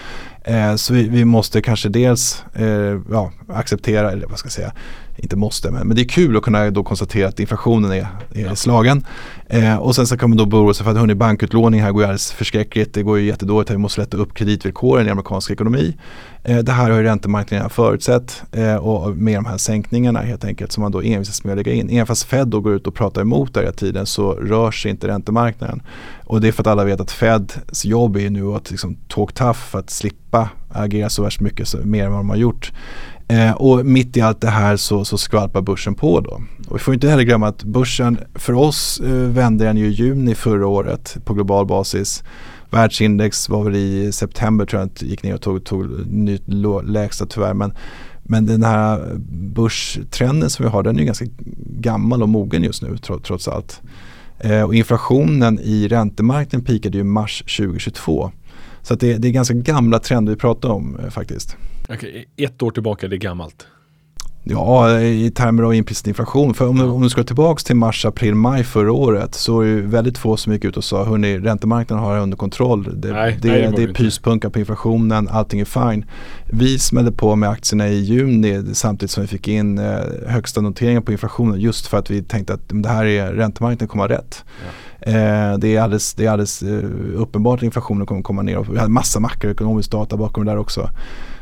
Eh, så vi, vi, måste kanske dels eh, ja, acceptera, eller vad ska jag säga, inte måste, men, men det är kul att kunna då konstatera att inflationen är, är slagen. Eh, och sen så kan man då oroa sig för att hörni, bankutlåning här går ju alldeles förskräckligt, det går ju jättedåligt, vi måste lätta upp kreditvillkoren i amerikansk ekonomi. Eh, det här har ju räntemarknaden förutsett eh, och med de här sänkningarna helt enkelt som man då envisas med att lägga in. Även fast Fed då går ut och pratar emot det hela tiden så rör sig inte räntemarknaden. Och det är för att alla vet att Feds jobb är ju nu att liksom talk tough för att slippa agera så värst mycket så, mer än vad de har gjort. Eh, och mitt i allt det här så, så skvalpar börsen på då. Och vi får inte heller glömma att börsen för oss eh, vände den ju i juni förra året på global basis. Världsindex var väl i september tror jag att gick ner och tog, tog nytt lägsta tyvärr. Men, men den här börstrenden som vi har den är ganska gammal och mogen just nu trots, trots allt. Eh, och inflationen i räntemarknaden pikade ju mars 2022. Så det, det, är ganska gamla trender vi pratar om eh, faktiskt. Okej, ett år tillbaka, det är gammalt. Ja, i termer av implicit inflation. För om, om du ska tillbaka till mars, april, maj förra året så är det väldigt få som gick ut och sa hörni, räntemarknaden har det under kontroll. Det, Nej, det, nej, det, det är pyspunka på inflationen, allting är fine. Vi smällde på med aktierna i juni samtidigt som vi fick in eh, högsta noteringen på inflationen just för att vi tänkte att det här är räntemarknaden kommer ha rätt. Eh, det är alldeles, det är alldeles eh, uppenbart att inflationen kommer komma ner. Vi hade massa makroekonomisk data bakom det där också.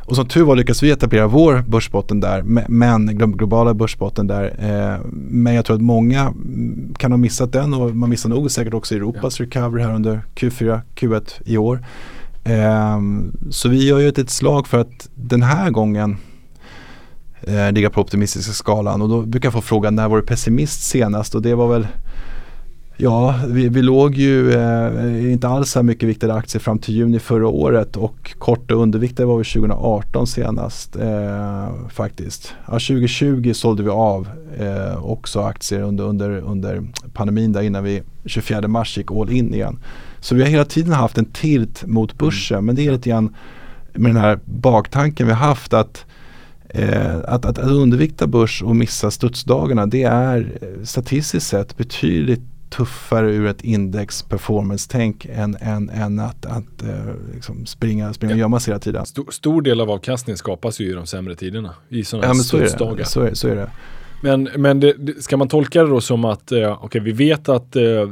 Och som tur var lyckades vi etablera vår börsbotten där, men globala börsbotten där. Eh, men jag tror att många mm, kan ha missat den och man missar nog säkert också Europas ja. recovery här under Q4, Q1 i år. Eh, så vi gör ju ett, ett slag för att den här gången eh, ligga på optimistiska skalan och då brukar jag få frågan när var du pessimist senast och det var väl Ja, vi, vi låg ju eh, inte alls så här mycket viktade aktier fram till juni förra året och korta underviktade var vi 2018 senast eh, faktiskt. Ja, 2020 sålde vi av eh, också aktier under, under, under pandemin där innan vi 24 mars gick all in igen. Så vi har hela tiden haft en tilt mot börsen men det är lite grann med den här baktanken vi har haft att Eh, att, att, att undervikta börs och missa studsdagarna det är eh, statistiskt sett betydligt tuffare ur ett index performance-tänk än, än, än att, att uh, liksom springa, springa och gömma sig hela tiden. Stor, stor, del av avkastningen skapas ju i de sämre tiderna. I sådana ja, här så är, det. Så, är, så är det. Men, men det, ska man tolka det då som att uh, okej, okay, vi vet att uh,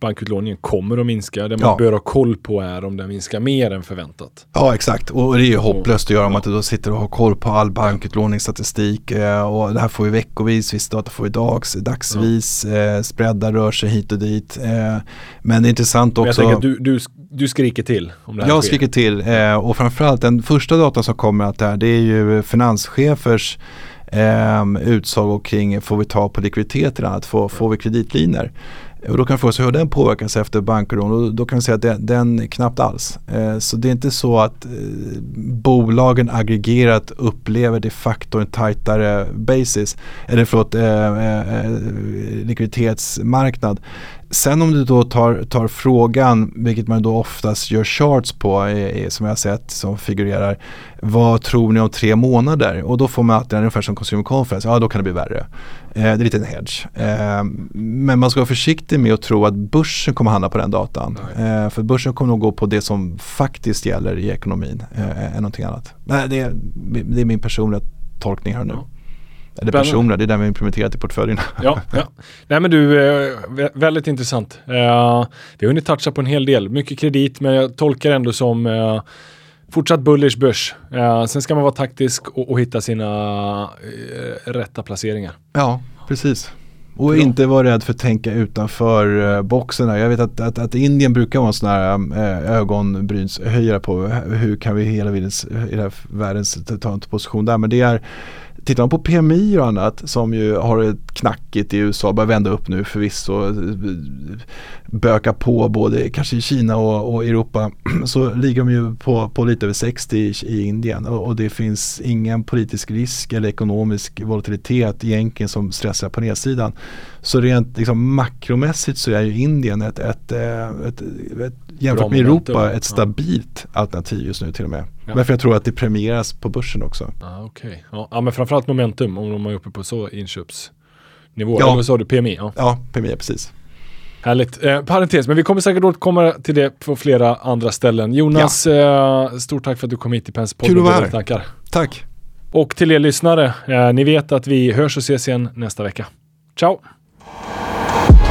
bankutlåningen kommer att minska. Det man ja. bör ha koll på är om den minskar mer än förväntat. Ja exakt och det är ju hopplöst att göra om att du sitter och har koll på all bankutlåningsstatistik och det här får vi veckovis, viss data får vi dags, dagsvis, ja. eh, spreadar rör sig hit och dit. Eh, men det är intressant också. Men jag tänker att du, du, du skriker till om det här Jag sker. skriker till eh, och framförallt den första datan som kommer att det här det är ju finanschefers eh, utsago kring får vi ta på likviditet eller annat, får, får vi kreditlinjer. Och då kan man fråga sig hur den påverkas efter bankrån och då kan man säga att den, den knappt alls. Eh, så det är inte så att eh, bolagen aggregerat upplever de facto en tajtare basis, eller förlåt, eh, eh, eh likviditetsmarknad. Sen om du då tar, tar frågan, vilket man då oftast gör charts på, eh, som jag har sett som figurerar. Vad tror ni om tre månader? Och då får man alltid ungefär som Consumer Conference, ja då kan det bli värre. Eh, det är lite en hedge. Eh, men man ska vara försiktig med att tro att börsen kommer hamna på den datan. Eh, för börsen kommer nog gå på det som faktiskt gäller i ekonomin, eh, än någonting annat. Det, är, det är min personliga tolkning här nu. Ja. Eller personer, det är den vi implementerat i portföljerna. Ja, ja. Nej men du, eh, väldigt intressant. Eh, vi har hunnit toucha på en hel del, mycket kredit, men jag tolkar ändå som eh, fortsatt bullish börs. Sen ska man vara taktisk och, hitta sina rätta placeringar. Ja, precis. Och inte vara rädd för att tänka utanför boxen. Jag vet att, att, att, Indien brukar vara en sån här ögonbrynshöjare på hur kan vi hela världens, hela världens ta en position där. Men det är Tittar man på PMI och annat som ju har ett knackigt i USA, börjar vända upp nu förvisso, böka på både kanske i Kina och, och Europa, så ligger de ju på, på lite över 60 i, i Indien och, och, det finns ingen politisk risk eller ekonomisk volatilitet egentligen som stressar på nedsidan. Så rent liksom, makromässigt så är ju Indien ett, ett, ett, ett, ett jämfört med Europa ett stabilt ja. alternativ just nu till och med. Ja. Men för jag tror att det premieras på börsen också. Ah, okay. ja, ja men framförallt momentum om de är uppe på så inköpsnivå. Ja. Eller sa du, PMI? Ja, ja PMI precis. Härligt. Eh, parentes, men vi kommer säkert återkomma till det på flera andra ställen. Jonas, ja. eh, stort tack för att du kom hit till Penspodden. Kul att vara här. Tack. Och till er lyssnare, eh, ni vet att vi hörs och ses igen nästa vecka. Ciao!